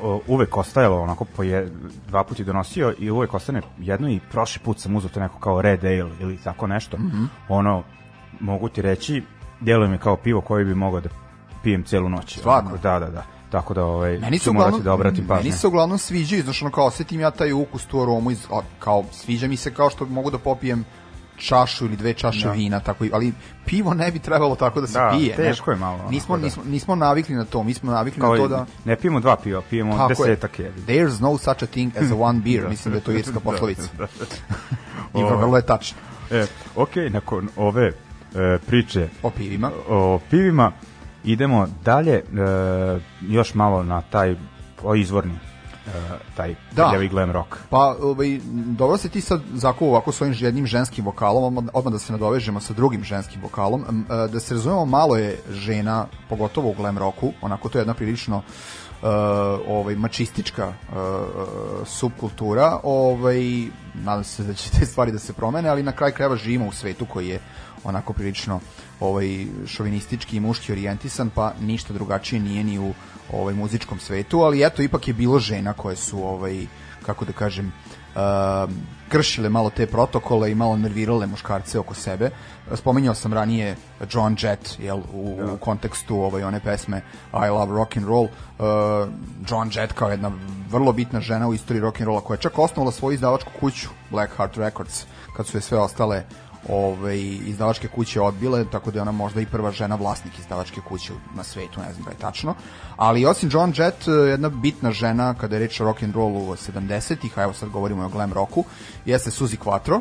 o, uvek ostajalo onako po je, dva puta donosio i uvek ostane jedno i prošli put sam uzeo to neko kao red ale ili tako nešto. Mhm. Ono, mogu ti reći, djeluje mi kao pivo koje bi mogao da pijem celu noć. Onako, Da, da, da. Tako da ovaj, Meni se morati uglavnom, da obratim pažnju. meni se uglavnom sviđaju, znaš, ono kao osetim ja taj ukus, tu aromu, iz, a, kao, sviđa mi se kao što mogu da popijem čašu ili dve čaše Da. vina, tako i, ali pivo ne bi trebalo tako da se Da, pije. teško ne? je malo, Nismo, da. nismo, nismo navikli na to, mi smo navikli Kao na to i- da... Ne pijemo dva piva, pijemo Tako desetak je. There's no such a thing as a one beer, mislim da je to irska poslovica. I Ovaj. vrlo je tačno. E, ok, nakon ove e, priče O pivima. o pivima, idemo dalje, e, još malo na taj o izvorni, e, taj Da. glam rock. Pa, ovaj, dobro se ti sad zakuo ovako s ovim jednim ženskim vokalom, odmah, da se nadovežemo sa drugim ženskim vokalom. E, Da se razumemo, malo je žena, pogotovo u glam rocku, onako to je jedna prilično uh, ovaj mačistička uh, subkultura, ovaj nadam se da će te stvari da se promene, ali na kraj krajeva živimo u svetu koji je onako prilično ovaj šovinistički i muški orijentisan, pa ništa drugačije nije ni u ovaj muzičkom svetu, ali eto ipak je bilo žena koje su ovaj kako da kažem uh, kršile malo te protokole i malo nervirale muškarce oko sebe. Spominjao sam ranije John Jett jel, u, u kontekstu ovaj, one pesme I Love Rock and Roll. Uh, John Jett kao jedna vrlo bitna žena u istoriji rock and rolla koja je čak osnovala svoju izdavačku kuću Black Heart Records kad su je sve ostale ovaj, izdavačke kuće odbile, tako da je ona možda i prva žena vlasnik izdavačke kuće na svetu, ne znam da je tačno. Ali osim John Jett, eh, jedna bitna žena kada je reč o rock and rollu 70-ih, a evo sad govorimo o glam rocku, jeste Suzy Quattro.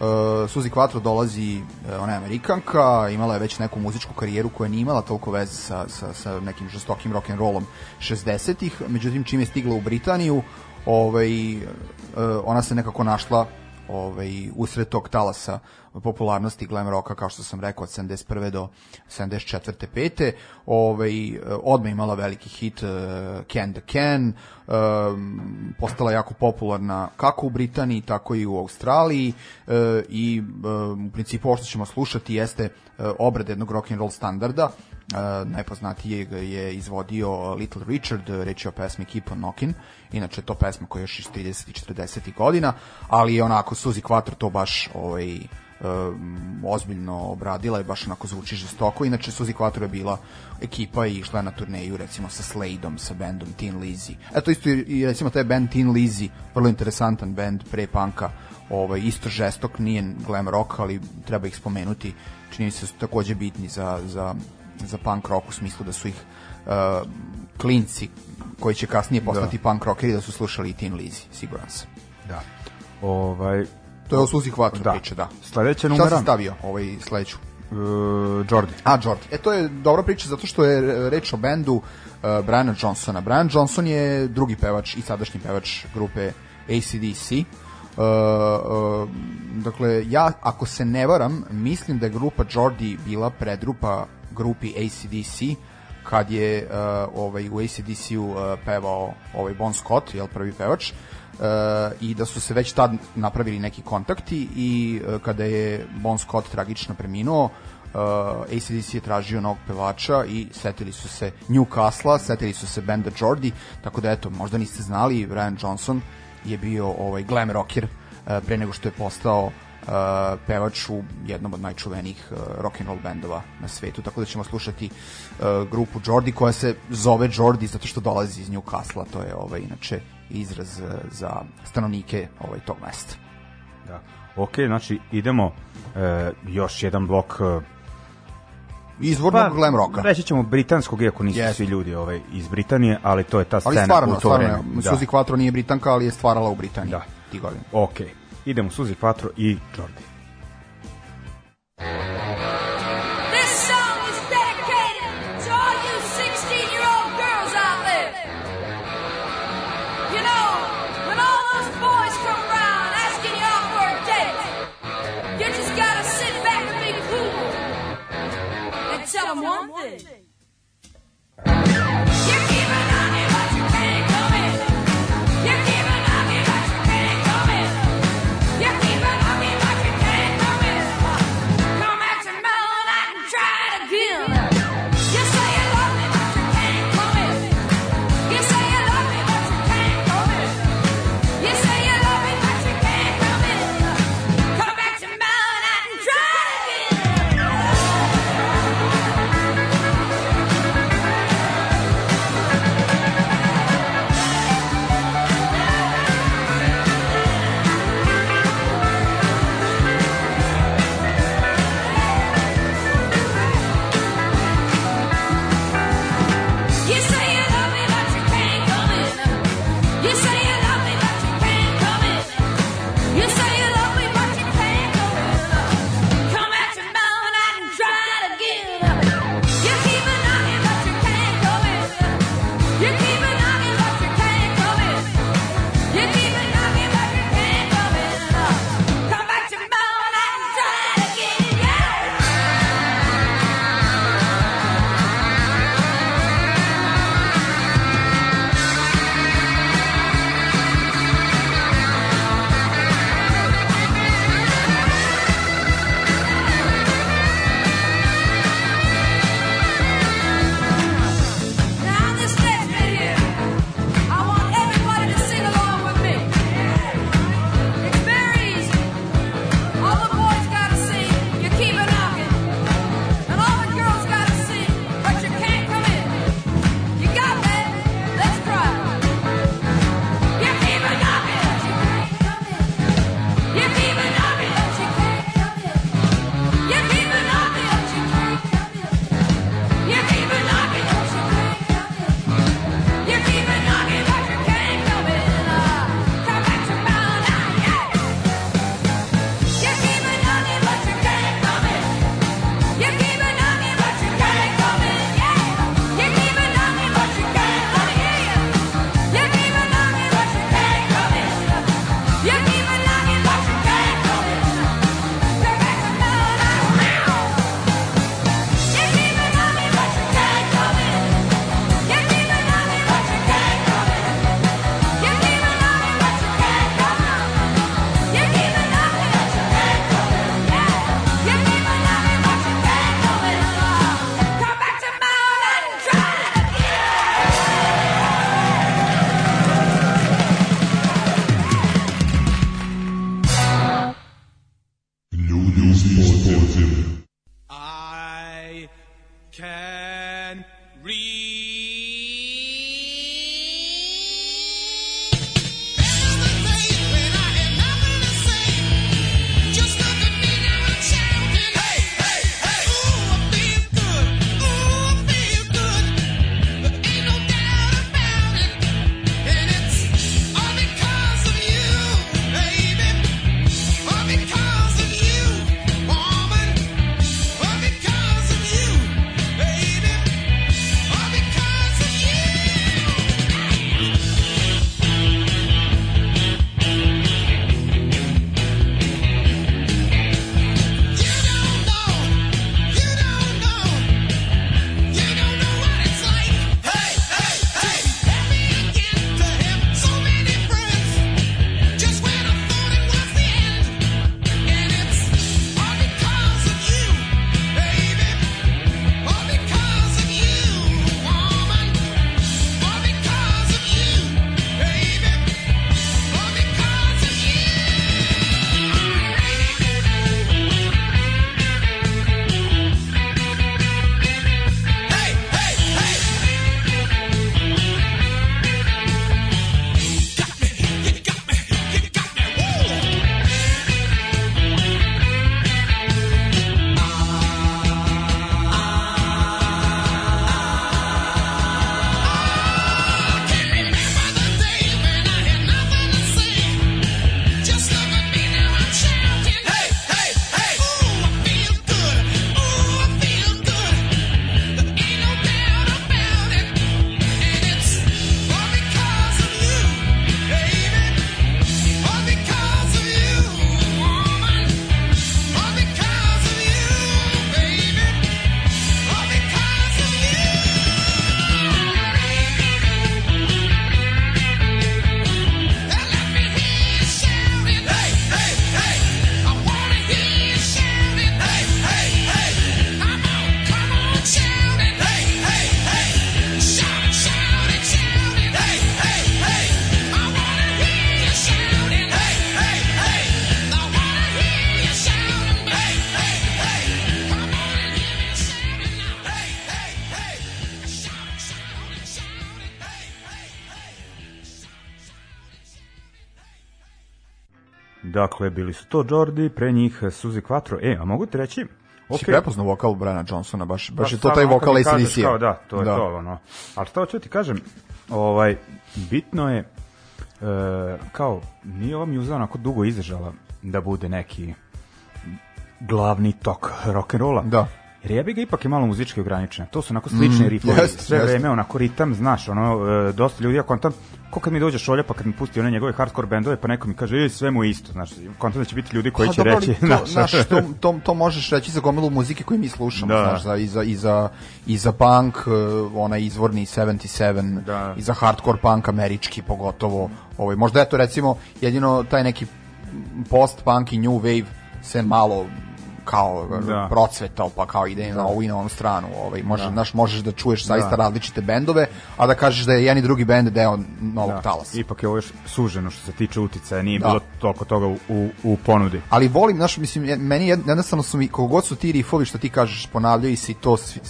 Uh, Suzy Quattro dolazi, uh, ona je amerikanka, imala je već neku muzičku karijeru koja nije imala toliko veze sa, sa, sa nekim žestokim rock and rollom 60-ih, međutim čim je stigla u Britaniju, ovaj, uh, ona se nekako našla ovaj, usred tog talasa popularnosti glam rocka, kao što sam rekao, od 71. do 74. 5. Ovaj, odmah imala veliki hit uh, Can the Can, um, postala jako popularna kako u Britaniji, tako i u Australiji uh, i um, u principu ovo što ćemo slušati jeste uh, obrada jednog rock and roll standarda, uh, najpoznatijeg je izvodio Little Richard, reč je o pesmi Keep on Knockin', inače to pesma koja je još iz 30. i 40. godina, ali je onako Suzy Quattro to baš ovaj, um, ozbiljno obradila i baš onako zvuči žestoko. Inače, Suzy Quattro je bila ekipa i išla na turneju recimo sa Sladeom, sa bandom Teen Lizzy. Eto isto i, recimo taj band Teen Lizzy, vrlo interesantan band pre panka, ovaj, isto žestok, nije glam rock, ali treba ih spomenuti. Čini se da su takođe bitni za, za, za punk rock u smislu da su ih uh, klinci koji će kasnije postati punk rockeri da su slušali i Teen Lizzy, siguran sam. Da. Ovaj, To je o Suzy Quattro Da. priča, da. Sledeća Šta numera, si stavio ovaj sledeću? uh, Jordi. A, Jordi. E, to je dobra priča zato što je reč o bendu uh, Briana Johnsona. Brian Johnson je drugi pevač i sadašnji pevač grupe ACDC. Uh, uh, dakle, ja, ako se ne varam, mislim da je grupa Jordi bila predrupa grupi ACDC kad je uh, ovaj, u ACDC-u uh, pevao ovaj Bon Scott, jel prvi pevač, uh, i da su se već tad napravili neki kontakti i uh, kada je Bon Scott tragično preminuo, uh, ACDC je tražio novog pevača i setili su se Newcastle, setili su se benda Jordi, tako da eto, možda niste znali, Brian Johnson je bio ovaj glam rocker uh, pre nego što je postao uh, pevač u jednom od najčuvenijih uh, rock and roll bendova na svetu, tako da ćemo slušati uh, grupu Jordi koja se zove Jordi zato što dolazi iz Newcastle, to je ovaj inače izraz uh, za stanovnike ovaj tog mesta. Da. Ok, znači idemo e, još jedan blok e, Izvornog glam rocka. Reći ćemo britanskog, iako nisu Jeste. svi ljudi ovaj, iz Britanije, ali to je ta Ali scena stvarno, u to stvarno, vreme. je. Suzy Quattro nije Britanka, ali je stvarala u Britaniji. Da. Ti godina. Ok, idemo Suzy Quattro i Jordi. This Dakle, bili su to Jordi, pre njih Suzy Quattro. E, a mogu ti reći... Okay. Si prepoznao vokal Briana Johnsona, baš, baš je to taj vokal kažeš ACDC. Kao, da, to je to, ono. Ali šta hoću ti kažem, ovaj, bitno je, e, kao, nije ova mjuza onako dugo izdržala da bude neki glavni tok rock'n'rolla. Da. Jer jebi ga ipak je malo muzički ograničena. To su onako slični Mm, rifovi, jest, sve jest. vreme onako ritam, znaš, ono, e, dosta ljudi, ja kontam, ko kad mi dođe šolja pa kad mi pusti one njegove hardcore bendove, pa neko mi kaže, ej, sve mu je isto, znaš, kontam da će biti ljudi koji Pa će dobro, reći, to, znaš, znaš, to, to, to možeš reći za gomilu muzike koju mi slušamo, Da. znaš, za, i, za, i, za, i za punk, uh, onaj izvorni 77, Da. i za hardcore punk američki pogotovo. Ovaj, možda eto recimo jedino taj neki post-punk i new wave se malo kao Da. da. procvetao pa kao ide na ovu i na onu stranu ovaj može da. znaš možeš da čuješ zaista različite bendove a da kažeš da je jedan i drugi bend deo novog Da. talasa Ipak je ovo još suženo što se tiče uticaja, nije Da. bilo toliko toga u, u, u ponudi. ali volim, znaš, mislim, meni jed- jednostavno su mi, koliko god su ti rifovi što ti kažeš, ponavljaju se i to, svi-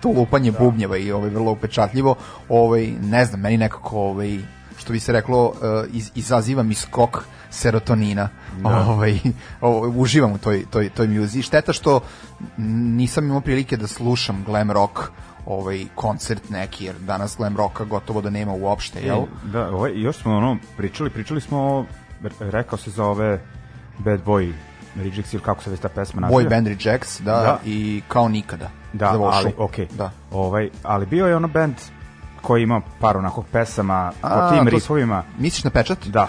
to lupanje bubnjeva i ovaj, vrlo upečatljivo, ovaj, ne znam, meni nekako, ovaj, što bi se reklo, eh, iz, izaziva mi skok serotonina. Ovaj, ovaj, uživam u toj, toj, toj muzi. Šteta što nisam imao prilike da slušam glam rock ovaj koncert neki jer danas glam rocka gotovo da nema uopšte jel Da, ovaj, još smo ono, pričali, pričali smo, o- re- rekao se za ove Bad Boy Rejects ili kako se već ta pesma naziva. Boy Band Rejects da, Da. i kao nikada Da, ali, okej. da Ovaj, ali bio je ono band koji ima par onako pesama A, o tim riffovima. Misliš na pečat? Da.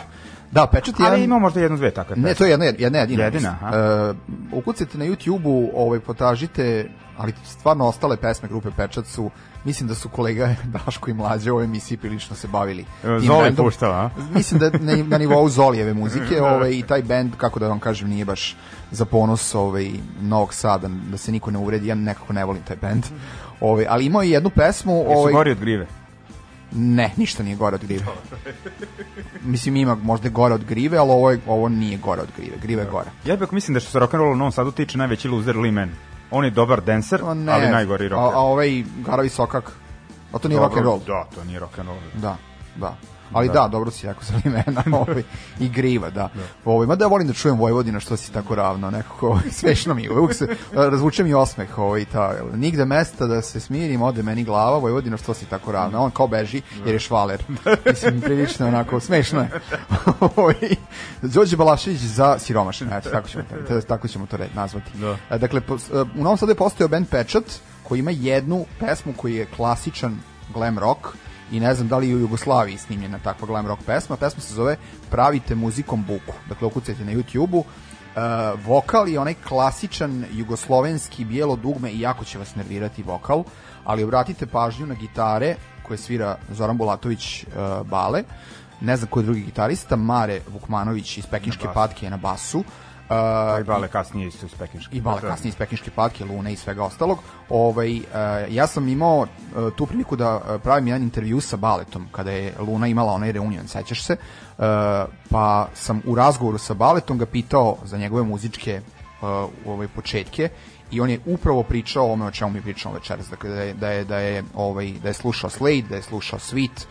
Da, pečat je Ali ima možda jednu, dve takve pesme. Ne, to je jedna, jedna jedina. Jedina, aha. E, ukucajte na YouTube-u, ovaj, potražite, ali stvarno ostale pesme grupe Pečat su, mislim da su kolega Daško i Mlađe u ovoj emisiji prilično se bavili. E, Zoli a? Mislim da na, na nivou Zolijeve muzike ovaj, i taj bend, kako da vam kažem, nije baš za ponos ovaj, Novog Sada, da se niko ne uredi, ja nekako ne volim taj bend. Ovaj, ali imao je jednu pesmu... Jesu Ovaj, gori od grive. Ne, ništa nije gore od grive. Mislim, ima možda gore od grive, ali ovo, je, ovo nije gore od grive. Grive je gore. Ja bih mislim da što se rock'n'roll u Novom Sadu tiče najveći loser Lee Man. On je dobar dancer, O, ne, ali najgori a, rocker. a ovaj Garavi Sokak, a to nije rock Dobro, and roll. Da, to nije rock and roll. Da, da. Ali da, dobro si rekao za imena, ovaj, i griva, da. Ovaj, mada ja volim da čujem Vojvodina što si tako ravno, nekako ovaj, smešno mi, je. uvijek se razvuče mi osmeh, ovaj, ta, nigde mesta da se smirim, ode meni glava, Vojvodina što si tako ravno, on kao beži jer je švaler. Mislim, prilično onako, smešno je. Ovaj, Đorđe Balašević za siromašne, eto, tako ćemo to, tako ćemo to red, nazvati. Da. E, Dakle, e, u Novom Sadu je postojao band Pečat, koji ima jednu pesmu koji je klasičan glam rock, i ne znam da li je u Jugoslaviji snimljena takva glam rock pesma. Pesma se zove Pravite muzikom buku. Dakle, ukucajte na YouTube-u. Uh, vokal je onaj klasičan jugoslovenski bijelo dugme i jako će vas nervirati vokal, ali obratite pažnju na gitare koje svira Zoran Bulatović uh, Bale, ne znam ko je drugi gitarista, Mare Vukmanović iz Pekinške patke je na basu, Uh, i Bale kasnije iz Pekinške. i bale kasnije iz Pekinške patke, Lune i svega ostalog. Ovaj, e, ja sam imao e, tu priliku da e, pravim jedan intervju sa Baletom, kada je Luna imala onaj reunion, sećaš se, E, pa sam u razgovoru sa Baletom ga pitao za njegove muzičke e, u ove početke i on je upravo pričao o ome o čemu mi pričamo večeras, dakle da je, da je, da je, ovaj, da je slušao Slade, da je slušao Sweet,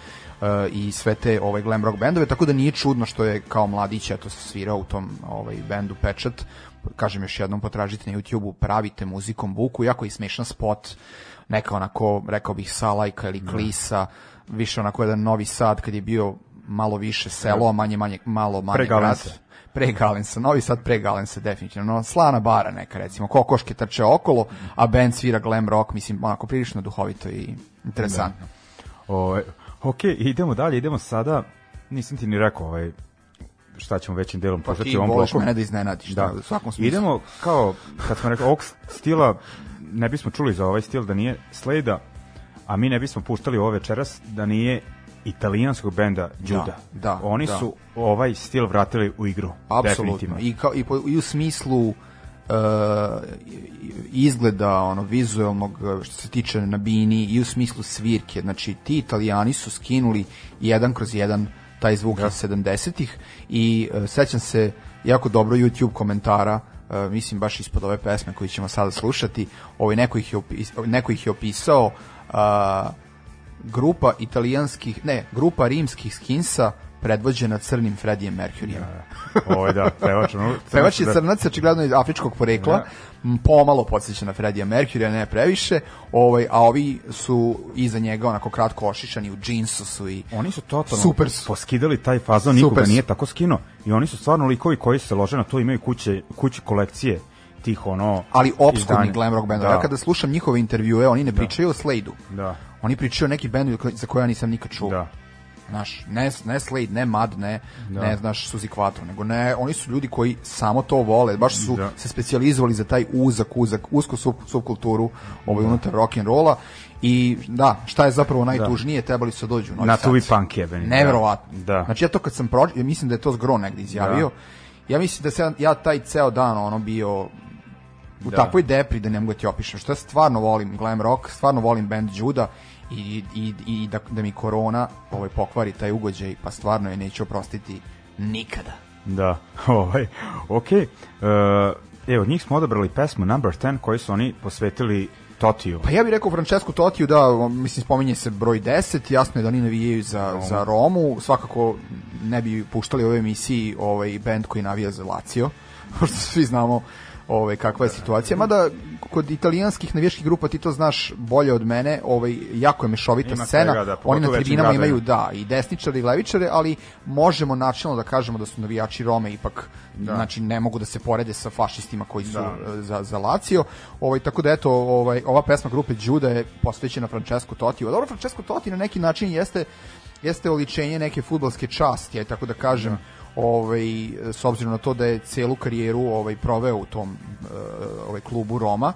i sve te ovaj glam rock bendove, tako da nije čudno što je kao mladić eto se svirao u tom ovaj bendu Pečat. Kažem još jednom potražite na YouTubeu, pravite muzikom buku, jako je smešan spot, neka onako, rekao bih Salajka ili Klisa, više onako jedan Novi Sad kad je bio malo više selo, a manje manje malo manje Pre grad. Pre Galensa, Novi Sad pre Galensa definitivno, no, slana bara neka recimo, kokoške trče okolo, a band svira glam rock, mislim, onako prilično duhovito i interesantno. O, ok, idemo dalje, idemo sada, nisam ti ni rekao ovaj, šta ćemo većim delom Pa puštati ti u ovom voliš bloku. mene da iznenadiš, da, u svakom smislu. Idemo kao, kad smo rekli, ovog stila ne bismo čuli za ovaj stil da nije Sleda, a mi ne bismo puštali ovo večeras da nije italijanskog benda Juda. da, Oni da. su ovaj stil vratili u igru. Apsolutno. I, kao, i, po, I u smislu uh, izgleda ono vizuelnog uh, što se tiče na bini i u smislu svirke. Znači ti italijani su skinuli jedan kroz jedan taj zvuk iz 70-ih i uh, sećam se jako dobro YouTube komentara uh, mislim baš ispod ove pesme koju ćemo sada slušati. Ovaj neko ih je, opis, neko ih je opisao uh, grupa italijanskih, ne, grupa rimskih skinsa predvođena crnim Fredijem Mercurijem. Ovo je da, pevač. Ono, Pevač je da- crnac, očigledno iz afričkog porekla, m, pomalo podsjeća na Fredija Mercurija, ne previše, ovaj, a ovi su iza njega onako kratko ošišani, u džinsu su i... Oni su totalno Super su. poskidali taj fazon, nikoga nije tako skinuo. I oni su stvarno likovi koji se lože na to, imaju kuće, kuće kolekcije tih ono... ali obskurni glam rock bendova. Da. Ja kada slušam njihove intervjue, oni ne pričaju o Slade-u. Da. Oni pričaju o neki bendu za koje ja nisam nikad čuo. Da. Znaš, ne, ne Slade, ne Mad, ne, Da. ne znaš Suzi Quattro, nego ne, oni su ljudi koji samo to vole, baš su Da. se specijalizovali za taj uzak, uzak, usko sub, subkulturu ovaj, unutar rock and rolla i da, šta je zapravo najtužnije, trebali su da dođu u Novi Na tuvi punk jebeni. Neverovatno. Da. Znači ja to kad sam pročitao, mislim da je to zgro negde izjavio. Ja mislim da sam ja taj ceo dan ono bio u Da. takvoj depri da ne mogu da ti opišem. Što ja stvarno volim glam rock, stvarno volim band Juda i, i, i da, da mi korona ovaj, pokvari taj ugođaj, pa stvarno je neću oprostiti nikada. Da, ovaj, okej. Okay. evo, od njih smo odabrali pesmu Number 10 koju su oni posvetili Totiju. Pa ja bih rekao Francesco Totiju da, mislim, spominje se broj 10, jasno je da oni navijaju za, za Romu, svakako ne bi puštali u ovoj emisiji ovaj band koji navija za Lazio, pošto svi znamo ovaj, kakva je situacija, mada kod italijanskih navijačkih grupa ti to znaš bolje od mene, ovaj, jako je mešovita Ima scena, svega, da, oni na tribinama imaju da, i desničare i levičare, ali možemo načelno da kažemo da su navijači Rome ipak znači ne mogu da se porede sa fašistima koji su Da. e, za, za Lazio. Ovaj, tako da eto, ovaj, ova pesma grupe Juda je posvećena Francesco Totiju. Dobro, Francesco Totti na neki način jeste jeste oličenje neke fudbalske časti, aj tako da kažem, ovaj, s obzirom na to da je celu karijeru ovaj, proveo u tom e, ovaj, klubu Roma,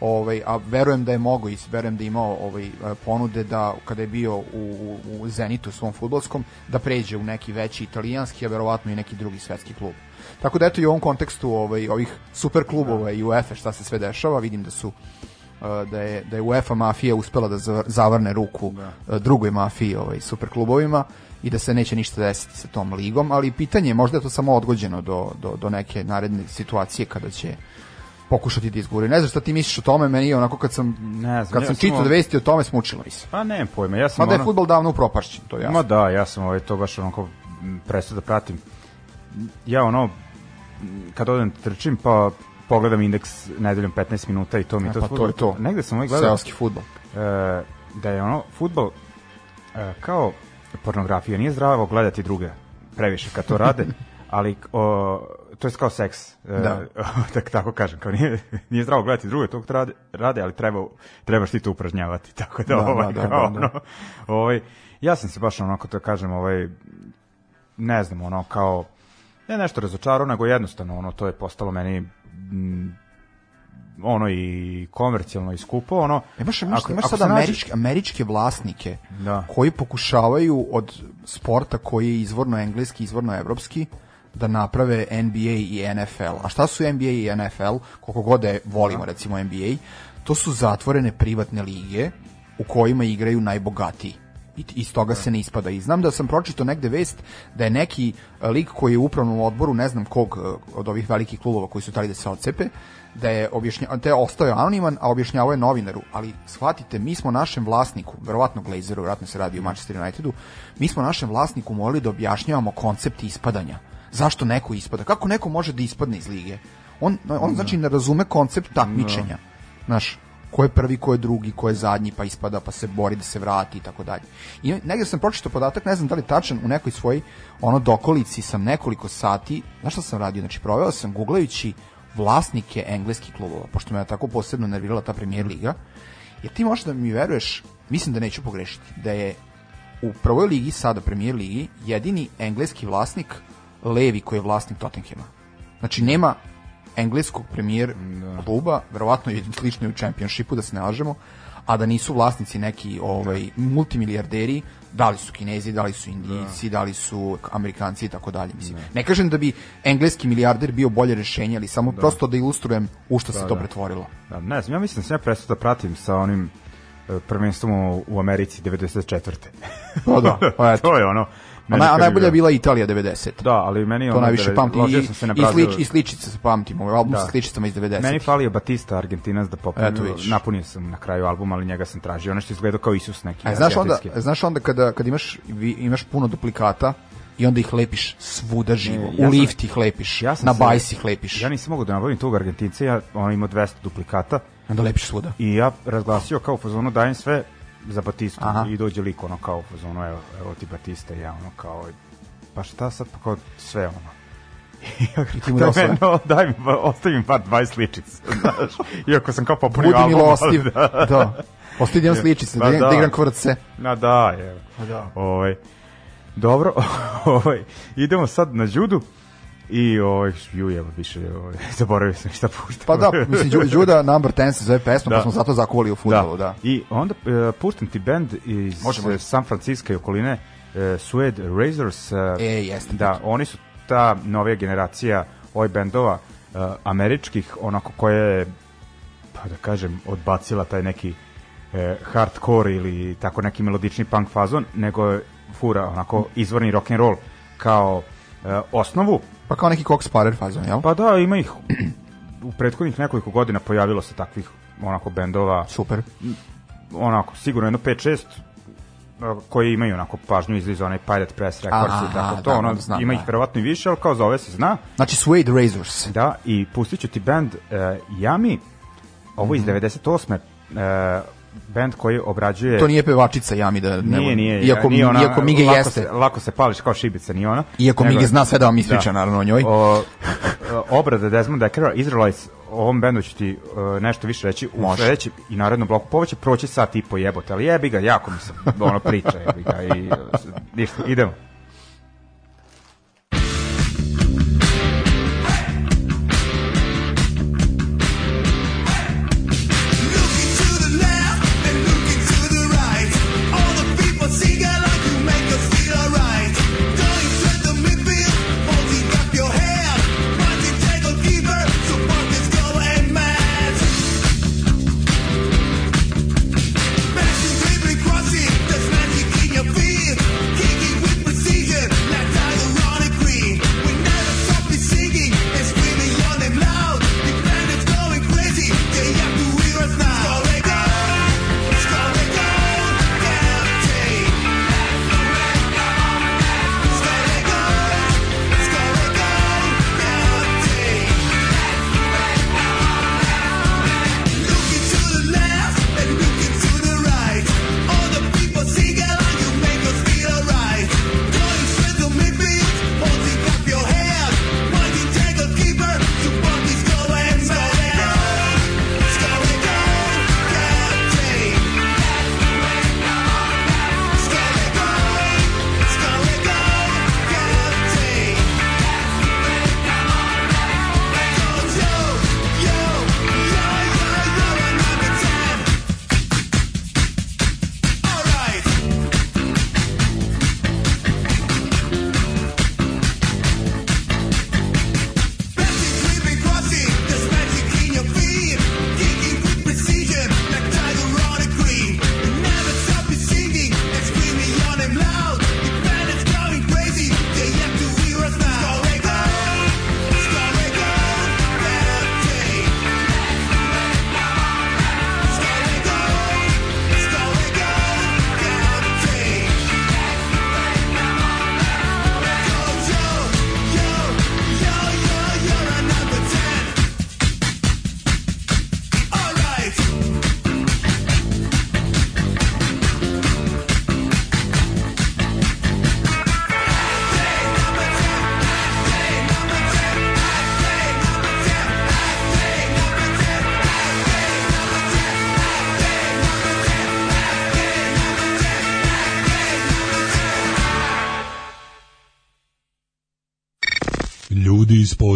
ovaj, a verujem da je mogo i verujem da je imao ovaj, ponude da kada je bio u, u, Zenitu svom fudbalskom, da pređe u neki veći italijanski, a verovatno i neki drugi svetski klub. Tako da eto i u ovom kontekstu ovaj, ovih super klubova i UEFA šta se sve dešava, vidim da su uh, da je da je UEFA mafija uspela da zav- zavrne ruku uh, drugoj mafiji, ovaj super klubovima i da se neće ništa desiti sa tom ligom, ali pitanje je možda je to samo odgođeno do, do, do neke naredne situacije kada će pokušati da izgure. Ne znam šta ti misliš o tome, meni je onako kad sam Ne znam, kad ja sam samo- čitao da vesti o tome smučilo mi se. Pa nemam pojma, ja sam Mada je ono- fudbal davno upropašćen, to je jasno. Ma da, ja sam ovaj, to baš onako prestao da pratim. Ja ono, kad odem trčim, pa pogledam indeks nedeljom 15 minuta i to mi E, to pa to je to. Negde sam ovaj gledao Seoski fudbal. e, da je ono, futbol e, kao pornografija, nije zdravo gledati druge previše kad to rade, ali o, to je kao seks, e, Da. tak, tako kažem, kao nije, nije zdravo gledati druge, to rade, rade ali treba, trebaš ti to upražnjavati, tako da, Da, ovaj, da, da, kao, da, da. ono, ovaj, ja sam se baš onako, da kažem, ovaj, ne znam, ono, kao, ne nešto razočarao, nego jednostavno, ono, to je postalo meni mm, ono i komercijalno i skupo, ono. Imaš, imaš, ako- imaš ako sad američke, američke vlasnike Da. koji pokušavaju od sporta koji je izvorno engleski, izvorno evropski, da naprave NBA i NFL. A šta su NBA i NFL? Koliko god da je volimo recimo NBA, to su zatvorene privatne lige u kojima igraju najbogatiji. I iz toga se ne ispada. I znam da sam pročitao negde vest da je neki e, lik koji je u upravnom odboru, ne znam kog e, od ovih velikih klubova koji su tali da se odcepe, da je objašnjavao, te je ostao anoniman, a objašnjavao je novinaru, ali shvatite, mi smo našem vlasniku, verovatno Glazeru, verovatno se radi o Manchester Unitedu, mi smo našem vlasniku morali da objašnjavamo koncept ispadanja. Zašto neko ispada? Kako neko može da ispadne iz lige? On, on znači ne razume koncept takmičenja. Znaš, ko je prvi, ko je drugi, ko je zadnji, pa ispada, pa se bori da se vrati i tako dalje. I negdje sam pročitao podatak, ne znam da li tačan, u nekoj svojoj ono dokolici sam nekoliko sati, znaš šta sam radio? Znači, proveo sam googlajući vlasnike engleskih klubova, pošto me je tako posebno nervirala ta premier liga, jer ti možeš da mi veruješ, mislim da neću pogrešiti, da je u prvoj ligi, sada premier ligi, jedini engleski vlasnik Levi koji je vlasnik Tottenhema. Znači nema engleskog premijer kluba, verovatno je slično i u čempionšipu, da se ne lažemo, a da nisu vlasnici neki ovaj multimilijarderi, da li su Kinezi, da li su Indijci, da, li su Amerikanci i tako dalje. Mislim, ne kažem da bi engleski milijarder bio bolje rešenje, ali samo prosto da ilustrujem u što se to pretvorilo. Da, ne znam, ja mislim da sam ja prestao da pratim sa onim e, prvenstvom u, u Americi 94. Pa da, pa eto. to je ono. A, meni naj, a kad je najbolja je bila Italija 90. Da, ali meni je To najviše pamtim i, sam se na i, slič, i sličice se pamtim, ovaj album Da. sa sličicama iz 90. Meni falio Batista Argentinac da vidiš. napunio sam na kraju album, ali njega sam tražio, ono što izgledao kao Isus neki. A znaš onda, znaš onda kada, kada imaš, vi- imaš puno duplikata i onda ih lepiš svuda živo. E, ja U sam- lift ih lepiš, Ja na bajs ih lepiš, Ja nisam mogao da nabavim tog Argentinca, ja on imao 200 duplikata onda lepiš svuda. i ja razglasio kao u fazonu dajem sve za Batistu Aha. i dođe lik ono kao fazonu evo, evo ti Batista i ja ono kao pa šta sad pa kao sve ono I ti mu sve. no, daj mi, ostavi mi bar 20 sličica, znaš. Iako sam kao popunio Budi album. milostiv. ali Da. Da. Ostavi jedan sličice, Ma da, da. da igram kvrce. Na da, je. Da. Ovaj, dobro, ovaj, idemo sad na judu. I ovaj, ju evo više, ovaj, zaboravio sam šta puštam. Pa da, mislim, Ju- Juda Number 10 se zove pesma, Da. pa smo zato zakuvali u futbolu, da. I onda e, pustim ti band iz Može, može. e, San Francisco i okoline, e, Suede Razors. e, E, jeste. Da, oni su ta novija generacija ovih bendova e, američkih, onako koje je, pa da kažem, odbacila taj neki e, hardcore ili tako neki melodični punk fazon, nego je fura onako izvorni rock and roll kao e, osnovu. Pa kao neki Cox Parer fazon, jel? Pa da, ima ih u prethodnih nekoliko godina pojavilo se takvih onako bendova Super. onako, sigurno jedno 5-6 uh, koji imaju onako pažnju izlizu onaj Pirate Press Records i tako to, da, ono, da, znam, ima ih da. verovatno i više, ali kao za ove se zna, Znači Suede Razors. da, i pustit ću ti band uh, Yami, ovo iz Mhm. 98. Uh, band koji obrađuje To nije pevačica Jami da ne nije, nije, iako, nije ona, iako Mige lako jeste. Se, lako se pališ kao šibica, nije ona. Iako Mige zna sve da vam ispriča, naravno, o njoj. O, obrada Desmond Deckera, Israelites, o ovom bendu ću ti uh, nešto više reći u Može. sledećem i narednom bloku. Ovo će proći sat i po jebote, ali jebi ga, jako mi se ono priča, jebi ga i uh, ništa, idemo.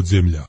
Podzemlja.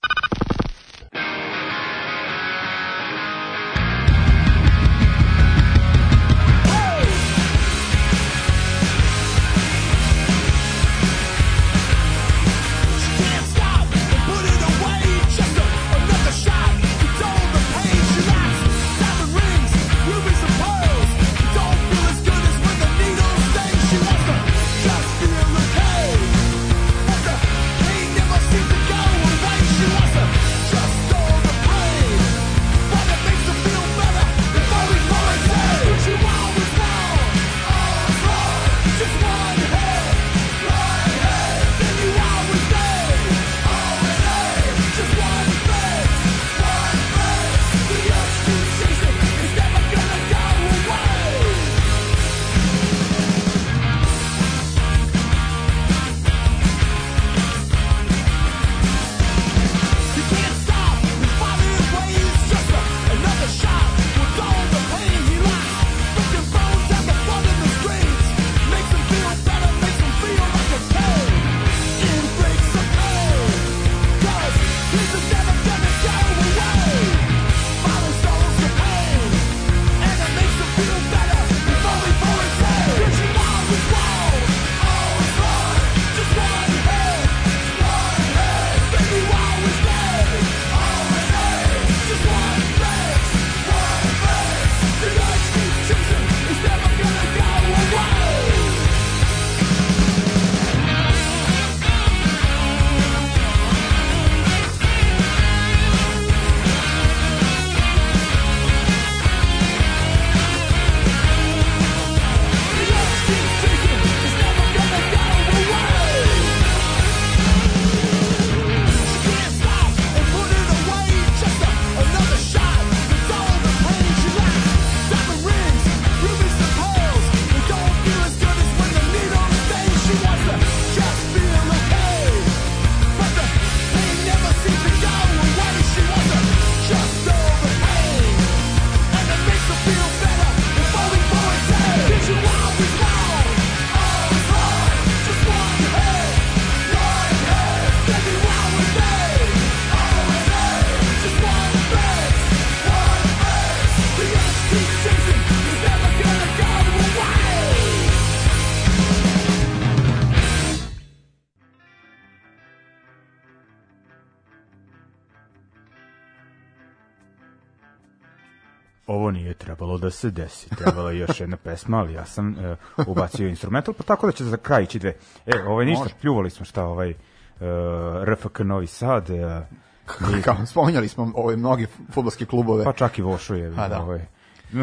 Trebalo da se desi, trebala je još jedna pesma, ali ja sam e, ubacio instrumental, pa tako da će za kraj ići dve. E, ovaj ništa, Može. pljuvali smo šta, ovaj, e, RFK Novi Sad, e, i- Kao, spominjali smo ove mnogi fudbalske klubove. pa čak i Vošu je, A, da. ovaj,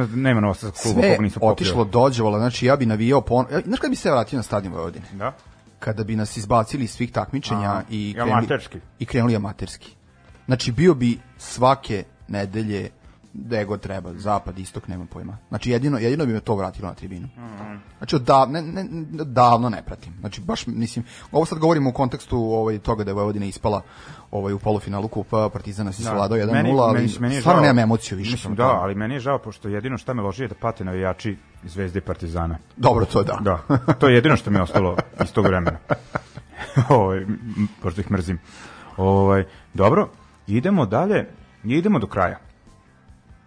nema novosadskog kluba, Sve kog nisam popio. otišlo dođevala, znači ja bi navijao pon... Znaš kada bi se vratio na stadion Vojvodine? Da? Kada bi nas izbacili iz svih takmičenja Aha. i, I krenuli, amaterski. i krenuli amaterski. Znači bio bi svake nedelje gde god treba, zapad, istok, nema pojma. Znači jedino, jedino bi me to vratilo na tribinu. Znači odav, ne, ne, davno ne pratim. Znači baš mislim, ovo sad govorimo u kontekstu ovaj, toga da je Vojvodina ispala ovaj, u polufinalu kupa Partizana si savladao 1-0, ali meni stvarno žao- nemam emociju više. Mislim, da, ali meni je žao, pošto jedino šta me loži je da pate navijači Zvezde i Partizana. Dobro, to da. Da, to je jedino što mi je ostalo iz tog vremena. ovaj, pošto ih mrzim. Ovaj, dobro, idemo dalje, idemo do kraja.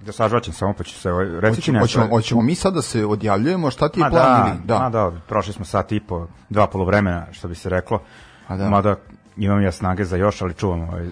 Da sažvaćem samo, pa ću se... Ovaj, Hoćemo, nešto. hoćemo, hoćemo mi sad da se odjavljujemo, šta ti je Ma plan da, ili? Da. ma da, prošli smo sat i po, dva polovremena, što bi se reklo. A da. Mada imam ja snage za još, ali čuvam ovaj,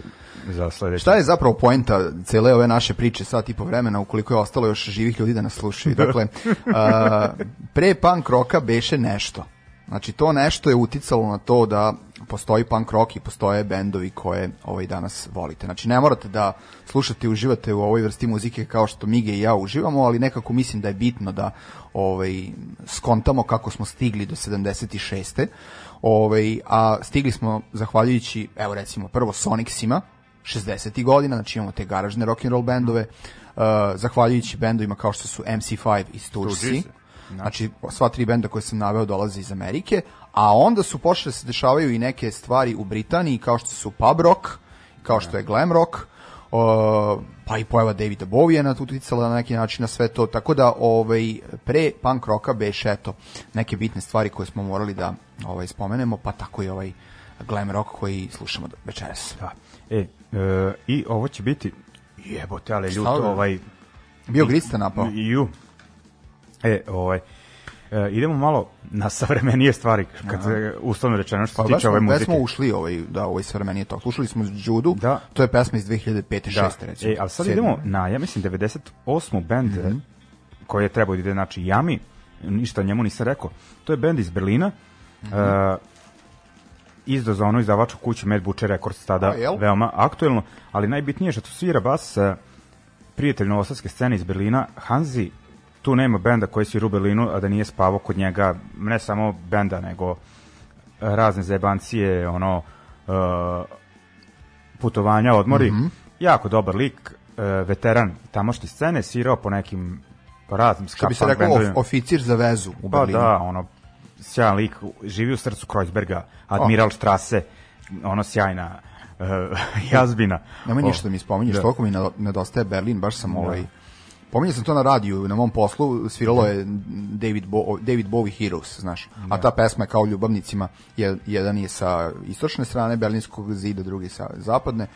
za sledeće. Šta je zapravo poenta cele ove naše priče sat i po vremena ukoliko je ostalo još živih ljudi da nas slušaju? Dakle, a, pre punk roka beše nešto. Znači to nešto je uticalo na to da postoji punk rock i postoje bendovi koje ovaj danas volite. Znači ne morate da slušate i uživate u ovoj vrsti muzike kao što Mige i ja uživamo, ali nekako mislim da je bitno da ovaj skontamo kako smo stigli do 76. Ovaj a stigli smo zahvaljujući evo recimo prvo Sonicsima 60. godina, znači imamo te garažne rock and roll bendove, uh, zahvaljujući bendovima kao što su MC5 i Stursi. Sturgisi, Znači, sva tri benda koje sam naveo dolaze iz Amerike, a onda su počele da se dešavaju i neke stvari u Britaniji, kao što su pub rock, kao što je glam rock, o, pa i pojava Davida Bowie na uticala na neki način na sve to, tako da ovaj, pre punk rocka beš eto neke bitne stvari koje smo morali da ovaj, spomenemo, pa tako i ovaj glam rock koji slušamo večeras. Da. E, e, i ovo će biti, jebote, ali ljuto, ovaj, Bio Grista napao. Ju. E, ovaj, e, idemo malo na savremenije stvari, kad se uslovno rečeno što Pa se baš tiče ove muzike. smo ušli ovaj, da, ovaj savremenije to. Slušali smo Judu, Da. to je pesma iz 2005. 6. Da. recimo. E, ali sad Sedme. idemo na, ja mislim, 98. band Mhm. mm koji je trebao da ide, znači Yami, ništa njemu nisam rekao. To je band iz Berlina, Mhm. e, izdao za ono izdavačku kuću Mad Butcher Records tada A, jel? veoma aktuelno, ali najbitnije je što svira bas e, prijatelj novosadske scene iz Berlina, Hanzi, tu nema benda koji svira u Berlinu, a da nije spavao kod njega, ne samo benda, nego e, razne zajebancije, ono, e, putovanja, odmori. Mhm. Jako dobar lik, e, veteran tamošnje scene, svirao po nekim po raznim Što bi se rekao of, oficir za vezu u Pa Berlinu. da, ono, sjajan lik, živi u srcu Kreuzberga, Admiral Strasse, ono sjajna uh, jazbina. Nema ništa da mi spominješ, da. toliko mi nedostaje Berlin, baš sam ovaj... Pominjao sam to na radiju, na mom poslu, sviralo je David, Bo, David Bowie Heroes, znaš. A ta pesma je kao ljubavnicima, je- jedan je sa istočne strane Berlinskog zida, drugi sa zapadne.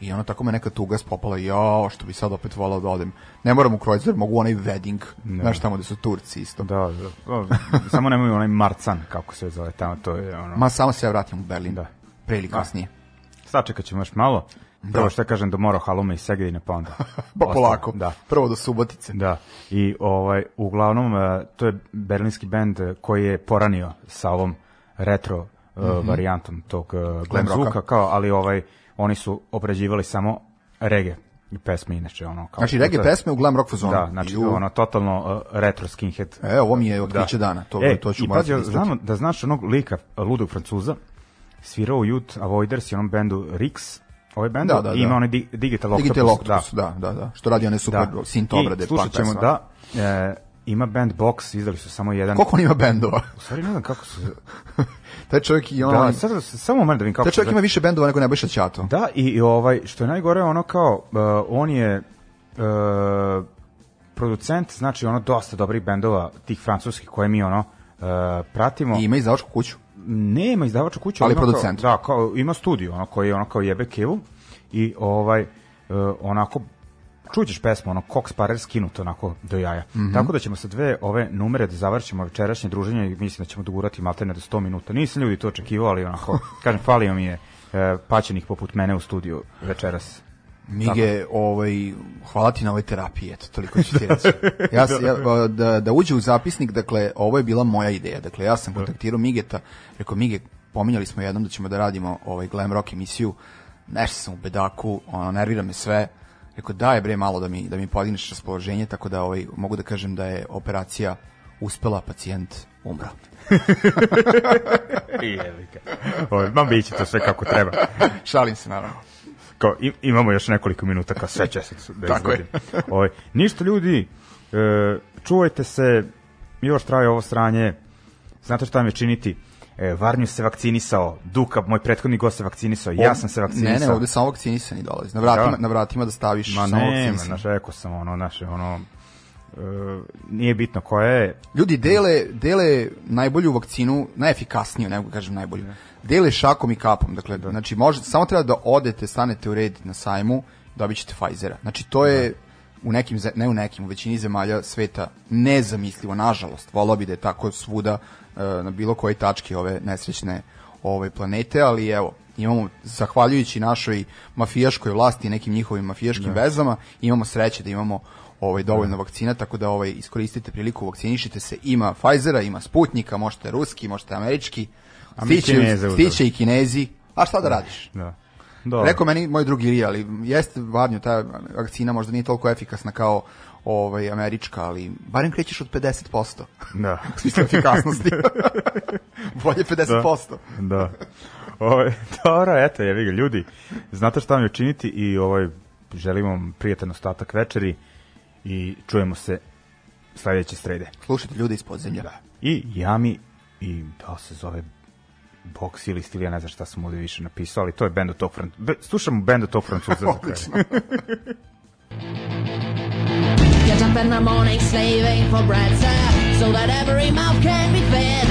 I ono tako me neka tuga spopala, jao, što bi sad opet volao da odem. Ne moram u Kreuzberg, mogu onaj wedding, znaš tamo gde su Turci isto. Da, da. O, samo nemoj onaj Marcan, kako se zove tamo, to je ono... Ma samo se ja vratim u Berlin, Da. pre ili kasnije. Sačekat ćemo još malo. Prvo što kažem do Moro Halume i Segedine, pa onda. Pa polako, Da. prvo do Subotice. Da, i ovaj, uglavnom, e, to je berlinski bend e, koji je poranio sa ovom retro e, varijantom tog glam zvuka, kao, ali ovaj, oni su obrađivali samo reggae pesme inače, ono, kao Znači, reggae pesme u glam rock fazonu. Da, znači, Ju. ono, totalno uh, retro skinhead. E, ovo mi je otkriće dana, to, e, to ću morati pazi, da znamo da znaš onog lika, ludog francuza, svirao u Youth Avoiders i onom bendu Rix, ovaj bend, Da, da, i ima da. onaj di, Digital Octopus. Digital Octopus, da. da, da, Što radi one super da. synth obrade. I slušat ćemo da e, ima band Box, izdali su samo jedan. Koliko on ima bendova? U stvari ne znam kako su... Taj čovjek i on... Da, sad, samo moment da vidim kako taj čovjek ima više bendova nego Nebojša Ćato. Da, i, i ovaj, što je najgore, ono kao, uh, on je uh, producent, znači ono dosta dobrih bendova, tih francuskih koje mi ono uh, pratimo. I ima izdavačku kuću. Nema izdavača kuću, Ali producent. Kao, da, kao, ima studio, ono koji ono kao jebe kevu i ovaj, uh, onako, čućeš pesmu, ono, Cox Parer skinut onako do jaja. Mhm. Tako da ćemo sa dve ove numere da završimo večerašnje druženje i mislim da ćemo dogurati maltene do 100 minuta. Nisam ljudi to očekivao, ali onako, kažem, falio mi je uh, paćenih poput mene u studiju večeras. Mige, ovaj, hvala ti na ovoj terapiji, eto, toliko ću ti reći. Ja, sam- ja, da, da uđe u zapisnik, dakle, ovo je bila moja ideja. Dakle, ja sam kontaktirao Migeta, rekao, Mige, pominjali smo jednom da ćemo da radimo ovaj glam rock emisiju, nešto sam u bedaku, ono, nervira me sve, rekao, daj bre malo da mi, da mi podigneš raspoloženje, tako da ovaj, mogu da kažem da je operacija uspela, pacijent umrao. Jebi ga. Ovaj, ma bit će to sve kako treba. Šalim se, naravno. Kao, imamo još nekoliko minuta kao sve će se da Tako je. izvodim. Ovaj, ništa ljudi, e, čuvajte se, još traje ovo sranje, znate šta me činiti? E, Varnju se vakcinisao, Duka, moj prethodni gost se vakcinisao, ja sam se vakcinisao. Ne, ne, ovde samo vakcinisani dolazi. Na vratima, Da. na vratima da staviš Ma samo nema, vakcinisani. znaš, rekao sam ono, naše, ono, e, nije bitno koja je, Ljudi dele, dele najbolju vakcinu, najefikasniju, ne mogu da kažem najbolju. Dele šakom i kapom. Dakle, znači može, samo treba da odete, stanete u red na sajmu, dobit ćete Pfizera. Znači to je u nekim, ne u nekim, u većini zemalja sveta nezamislivo, nažalost. Volao bi da je tako svuda e, na bilo kojoj tački ove nesrećne ove planete, ali evo, imamo, zahvaljujući našoj mafijaškoj vlasti i nekim njihovim mafijaškim vezama, imamo sreće da imamo ovaj dovoljno vakcina, tako da ovaj iskoristite priliku, vakcinišite se. Ima Pfizera, ima Sputnika, možete ruski, možete američki. A Stiće, Kineze stiće i Kinezi. A šta da radiš? da. Dobro. Rekao meni moj drugi Rija, ali jeste varnju, ta vakcina možda nije toliko efikasna kao ovaj, američka, ali barem krećeš od 50%. Da. U smislu efikasnosti. Bolje 50%. Da. Ovaj, dobro, eto, jevi ga, ljudi, znate šta mi učiniti i ovaj, želim vam prijatan ostatak večeri i čujemo se sledeće srede. Slušajte ljudi iz podzemlja. I Jami, i da se zove Box ili stil, ja ne znam šta sam ovde više napisao, ali to je band od tog Francuza. Be, slušamo band od tog Francuza za kraj. Get up in the morning slaving for bread, sir, so that every mouth can be fed.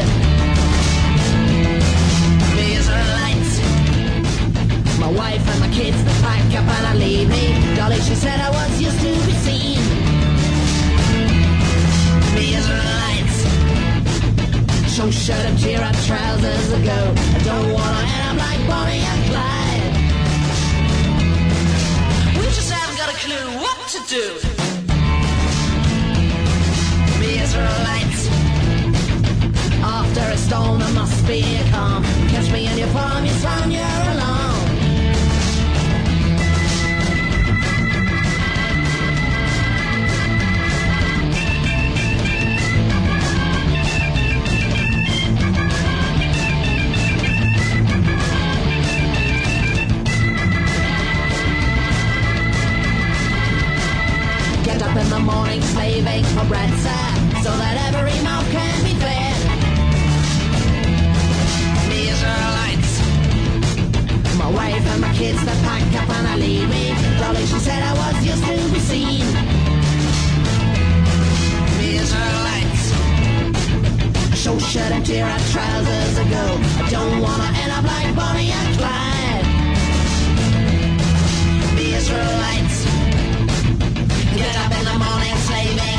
The Israelites, my wife and my kids, they pack up and I leave me. Golly, she said I was used to be seen. The Israelites, show shut up, tear up trousers ago. I don't wanna end up like Bonnie and Clyde. We just haven't got a clue what to do. The Israelites. After a storm, there must be a calm. Catch me in your palm, you sound your morning slaving for bread, sir, so that every mouth can be fed. Me Israelites, my wife and my kids they pack up and I leave me. Dolly, she said I was used to be seen. Me Israelites, show shirt and tear out trousers ago. I don't wanna end up like Bonnie and Clyde. Me Israelites up in the morning slaving.